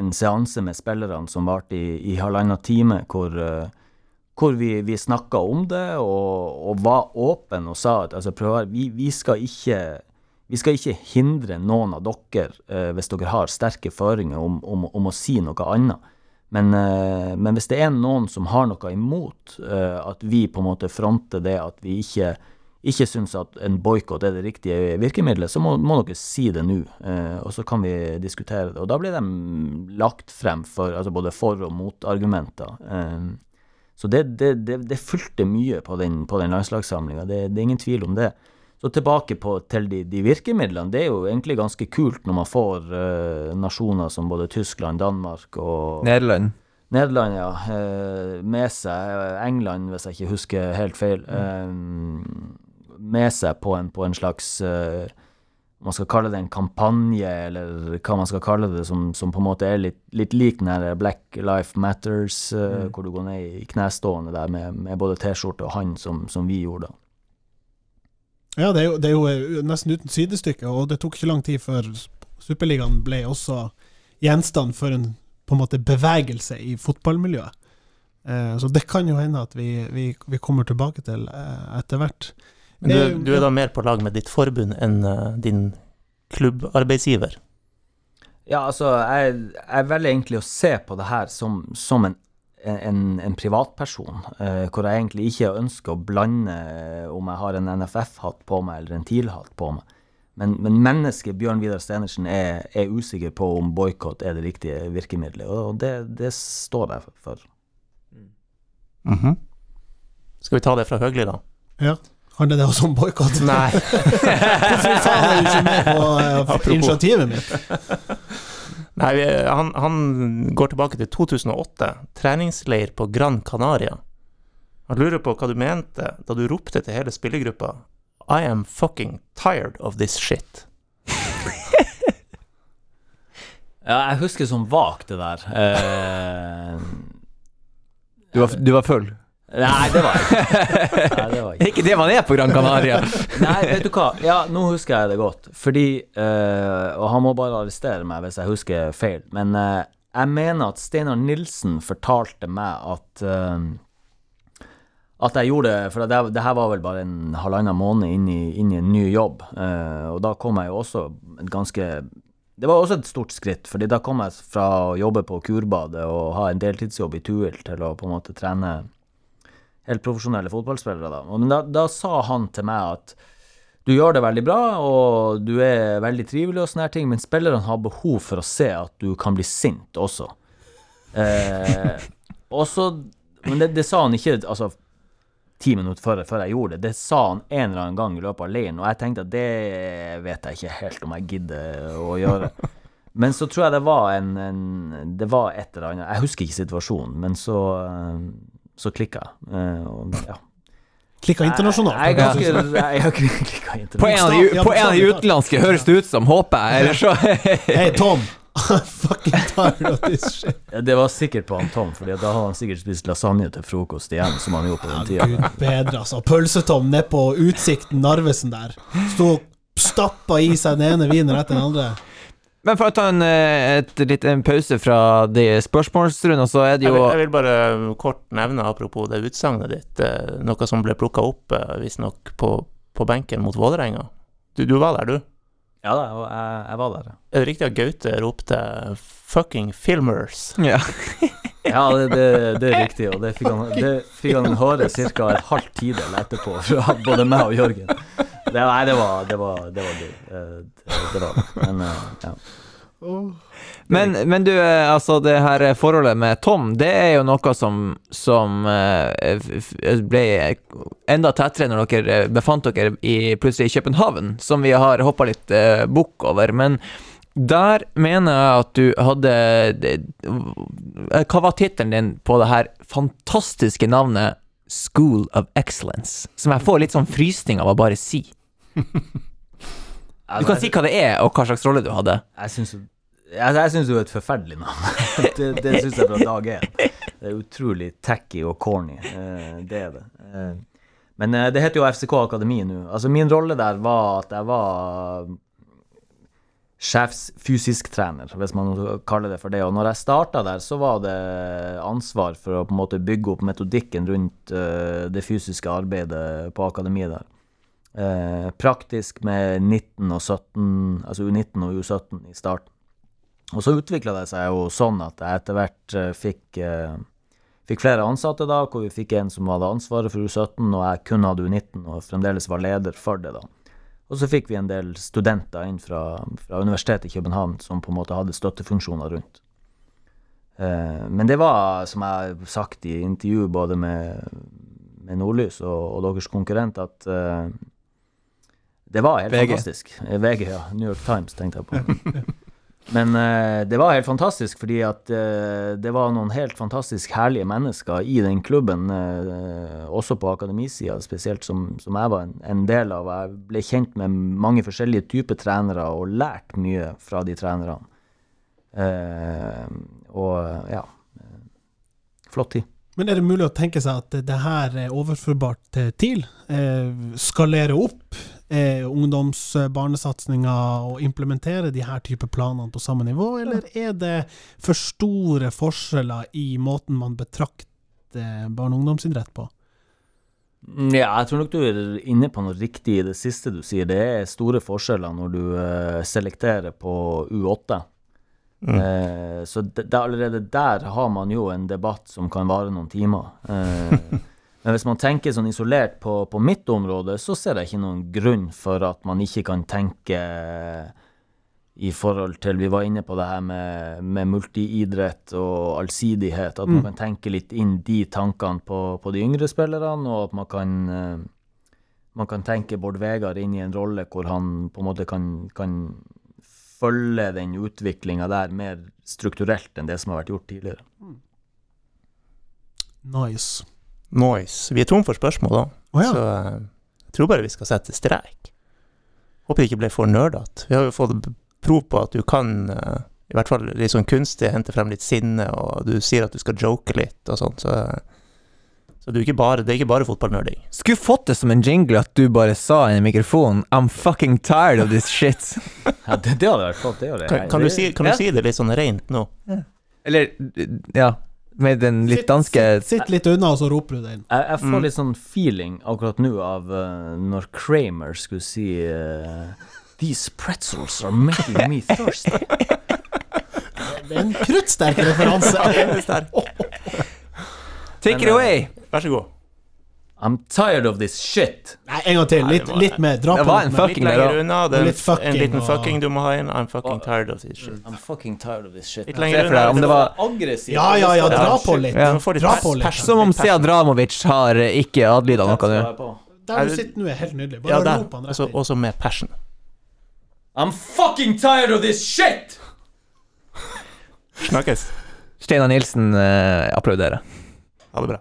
en seanse med spillerne som varte i, i halvannen time, hvor, eh, hvor vi, vi snakka om det og, og var åpne og sa at altså, prøv, vi, vi, skal ikke, vi skal ikke hindre noen av dere, eh, hvis dere har sterke føringer, om, om, om å si noe annet. Men, eh, men hvis det er noen som har noe imot eh, at vi på en måte fronter det at vi ikke, ikke syns at en boikott er det riktige virkemidlet, så må, må dere si det nå, eh, og så kan vi diskutere det. Og da blir de lagt frem for altså både for- og motargumenter. Eh, så det, det, det, det fulgte mye på den, på den landslagssamlinga, det, det er ingen tvil om det. Så tilbake på, til de, de virkemidlene. Det er jo egentlig ganske kult når man får uh, nasjoner som både Tyskland, Danmark og Nederland. Nederland, ja, Uh, med seg. eh, England, hvis jeg ikke husker helt feil. Uh, med seg på en, på en slags man skal kalle det en kampanje, eller hva man skal kalle det, som, som på en måte er litt, litt lik den der Black Life Matters, mm. hvor du går ned i knestående der med, med både T-skjorte og hand, som, som vi gjorde da. Ja, det er, jo, det er jo eh, nesten uten sidestykke, og det tok ikke lang tid før Superligaen ble også gjenstand for en på en måte bevegelse i fotballmiljøet. Eh, så det kan jo hende at vi, vi, vi kommer tilbake til eh, etter hvert. Men du, du er da mer på lag med ditt forbund enn uh, din klubbarbeidsgiver? Ja, altså, jeg, jeg velger egentlig å se på det her som, som en, en, en privatperson, eh, hvor jeg egentlig ikke ønsker å blande eh, om jeg har en NFF-hatt på meg eller en TIL-hatt på meg. Men, men mennesket Bjørn Vidar Stenersen er, er usikker på om boikott er det riktige virkemidlet, og det, det står jeg for. Mhm. Skal vi ta det fra Høgli, da? Ja. Handler det også om boikott? Nei. Hvorfor faen er du ikke med på uh, initiativet mitt? Nei, vi, han, han går tilbake til 2008, treningsleir på Gran Canaria. Han lurer på hva du mente da du ropte til hele spillergruppa I am fucking tired of this shit. Ja, jeg husker som vagt det der. Eh, Du var, du var full. Nei, det var jeg ikke. Nei, det var jeg ikke. Det man er på Gran Canaria. Nei, vet du hva. Ja, nå husker jeg det godt. Fordi eh, Og han må bare arrestere meg hvis jeg husker feil. Men eh, jeg mener at Steinar Nilsen fortalte meg at eh, At jeg gjorde det For det, det her var vel bare en halvannen måned inn i, inn i en ny jobb. Uh, og da kom jeg jo også et ganske det var også et stort skritt, fordi da kom jeg fra å jobbe på Kurbadet og ha en deltidsjobb i Tuil til å på en måte trene helt profesjonelle fotballspillere. Da. Men da, da sa han til meg at du gjør det veldig bra, og du er veldig trivelig og sånne her ting, men spillerne har behov for å se at du kan bli sint også. Eh, og så Men det, det sa han ikke altså, ti minutter før, før jeg gjorde det. Det sa han en eller annen gang i løpet av leiren, og jeg tenkte at det vet jeg ikke helt om jeg gidder å gjøre. Men så tror jeg det var en, en Det var et eller annet Jeg husker ikke situasjonen, men så, eh, så klikka jeg. Eh, og, ja. Klikka internasjonalt. Jeg, jeg, jeg, jeg har ikke klikka På en, internasjonalt. av de, på en av de utenlandske høres det ut som, håper jeg. Eller så Hei, Tom! Fucking tired of this shit. Det var sikkert på han Tom, Fordi da hadde han sikkert spist lasagne til frokost igjen, som han gjorde på den tida. Gud bedre, altså. Pølsetom nede på Utsikten Narvesen der. Sto og stappa i seg den ene vinen etter den andre. Men for å ta en, eh, et, litt, en pause fra de spørsmålsrundene, så er det Jeg jo vil, jeg vil bare kort nevne, apropos det utsagnet ditt, eh, noe som ble plukka opp eh, visstnok på, på benken mot Vålerenga. Du, du var der, du? Ja da, jeg, jeg var der. Er det riktig at Gaute ropte 'fucking filmers'? ja. Ja, det, det, det er riktig, og det fikk han, det fikk han høre ca. et halvt tidel etterpå fra både meg og Jørgen. Det, nei, det var det var, det var gøy. Eh, Det, det var det. Men eh, ja. Men, men du, eh, altså det her forholdet med Tom, det er jo noe som, som ble enda tettere når dere befant dere i, plutselig i København, som vi har hoppa litt bukk over. Men Der mener jeg at du hadde det- Hva var tittelen din på det her fantastiske navnet School of Excellence? Som jeg får litt sånn frysning av å bare si. Du kan si hva det er, og hva slags rolle du hadde. Jeg syns jo jeg, jeg synes jo et forferdelig navn. det det syns jeg fra dag én. Det er utrolig tacky og corny. Eh, det er det. Eh, men eh, det heter jo FCK Akademi nå. Altså, min rolle der var at jeg var sjefsfysisk trener, hvis man kaller det for det. Og når jeg starta der, så var det ansvar for å på en måte bygge opp metodikken rundt det fysiske arbeidet på akademiet der. Eh, praktisk med 19 og 17, altså U19 og U17 i starten. Og så utvikla det seg jo sånn at jeg etter hvert eh, fikk, eh, fikk flere ansatte da, hvor vi fikk en som hadde ansvaret for U17, og jeg kun hadde U19 og fremdeles var leder for det da. Og så fikk vi en del studenter inn fra, fra Universitetet i København som på en måte hadde støttefunksjoner rundt. Eh, men det var, som jeg har sagt i intervju både med, med Nordlys og, og deres konkurrent, at eh, det var helt VG. fantastisk. VG, ja. New York Times, tenkte jeg på. Men uh, det var helt fantastisk, fordi at uh, det var noen helt fantastisk herlige mennesker i den klubben, uh, også på akademisida, spesielt som, som jeg var en, en del av. Jeg ble kjent med mange forskjellige typer trenere og lært mye fra de trenerne. Og ja Flott tid. Men er det mulig å tenke seg at det her er overførbart til TIL? Eh, skalere opp eh, ungdomsbarnesatsinga og implementere de her type planene på samme nivå, eller er det for store forskjeller i måten man betrakter barne- og ungdomsidrett på? Mm, Ja, jeg tror nok du er inne på noe riktig i det siste du sier. Det er store forskjeller når du eh, selekterer på U8. Eh, så det, det, allerede der har man jo en debatt som kan vare noen timer. Eh, men hvis man tenker sånn isolert på, på mitt område, så ser jeg ikke noen grunn for at man ikke kan tenke i forhold til Vi var inne på det her med, med multiidrett og allsidighet. At man kan tenke litt inn de tankene på, på de yngre spillerne, og at man kan eh, man kan tenke Bård Vegar inn i en rolle hvor han på en måte kan, kan følge den utviklinga der mer strukturelt enn det som har vært gjort tidligere. Nice. Nice. Vi er tom for spørsmål da, oh, ja. så eh, jeg tror bare vi skal sette strek. Håper det ikke ble for nerdete. Vi har jo fått prov på at du kan, eh, i hvert fall litt sånn kunstig, hente frem litt sinne, og du sier at du skal joke litt og sånn, så, så du er ikke bare, det er ikke bare fotballnerding. Skulle fått det som en jingle at du bare sa i en mikrofon I'm fucking tired of this shit. Ja, det, det hadde vært flott. Det det. Kan, kan, du, si, kan Ja. du si det litt sånn rent nå? Eller, ja, med den litt danske Sitt, sitt litt unna, og så roper du det inn. Jeg, jeg får litt sånn feeling akkurat nå av uh, når Kramer skulle si uh, These pretzels are making me thirsty. Det er en kruttsterk referanse. Take it away! Vær så god. I'm tired of this shit. Nei, en gang til. Litt, Nei, det var- litt mer. Dra Det på litt en mer. Litt fucking lenger unna, det er litt fucking en liten og- fucking du må ha inn. I'm fucking tired of this shit. I'm fucking tired of this shit. Litt lenger unna. om det var aggressivt. Ja, ja, ja, dra på litt. Ja. Dra på litt. Som om Seadramovic har eh, ikke adlyda noe nå. Der du sitter nå, er helt nydelig. Ja, Bare der. rop han rett inn. også med passion. I'm fucking tired of this shit! Snakkes. Steinar Nilsen eh, applauderer. Ha det bra.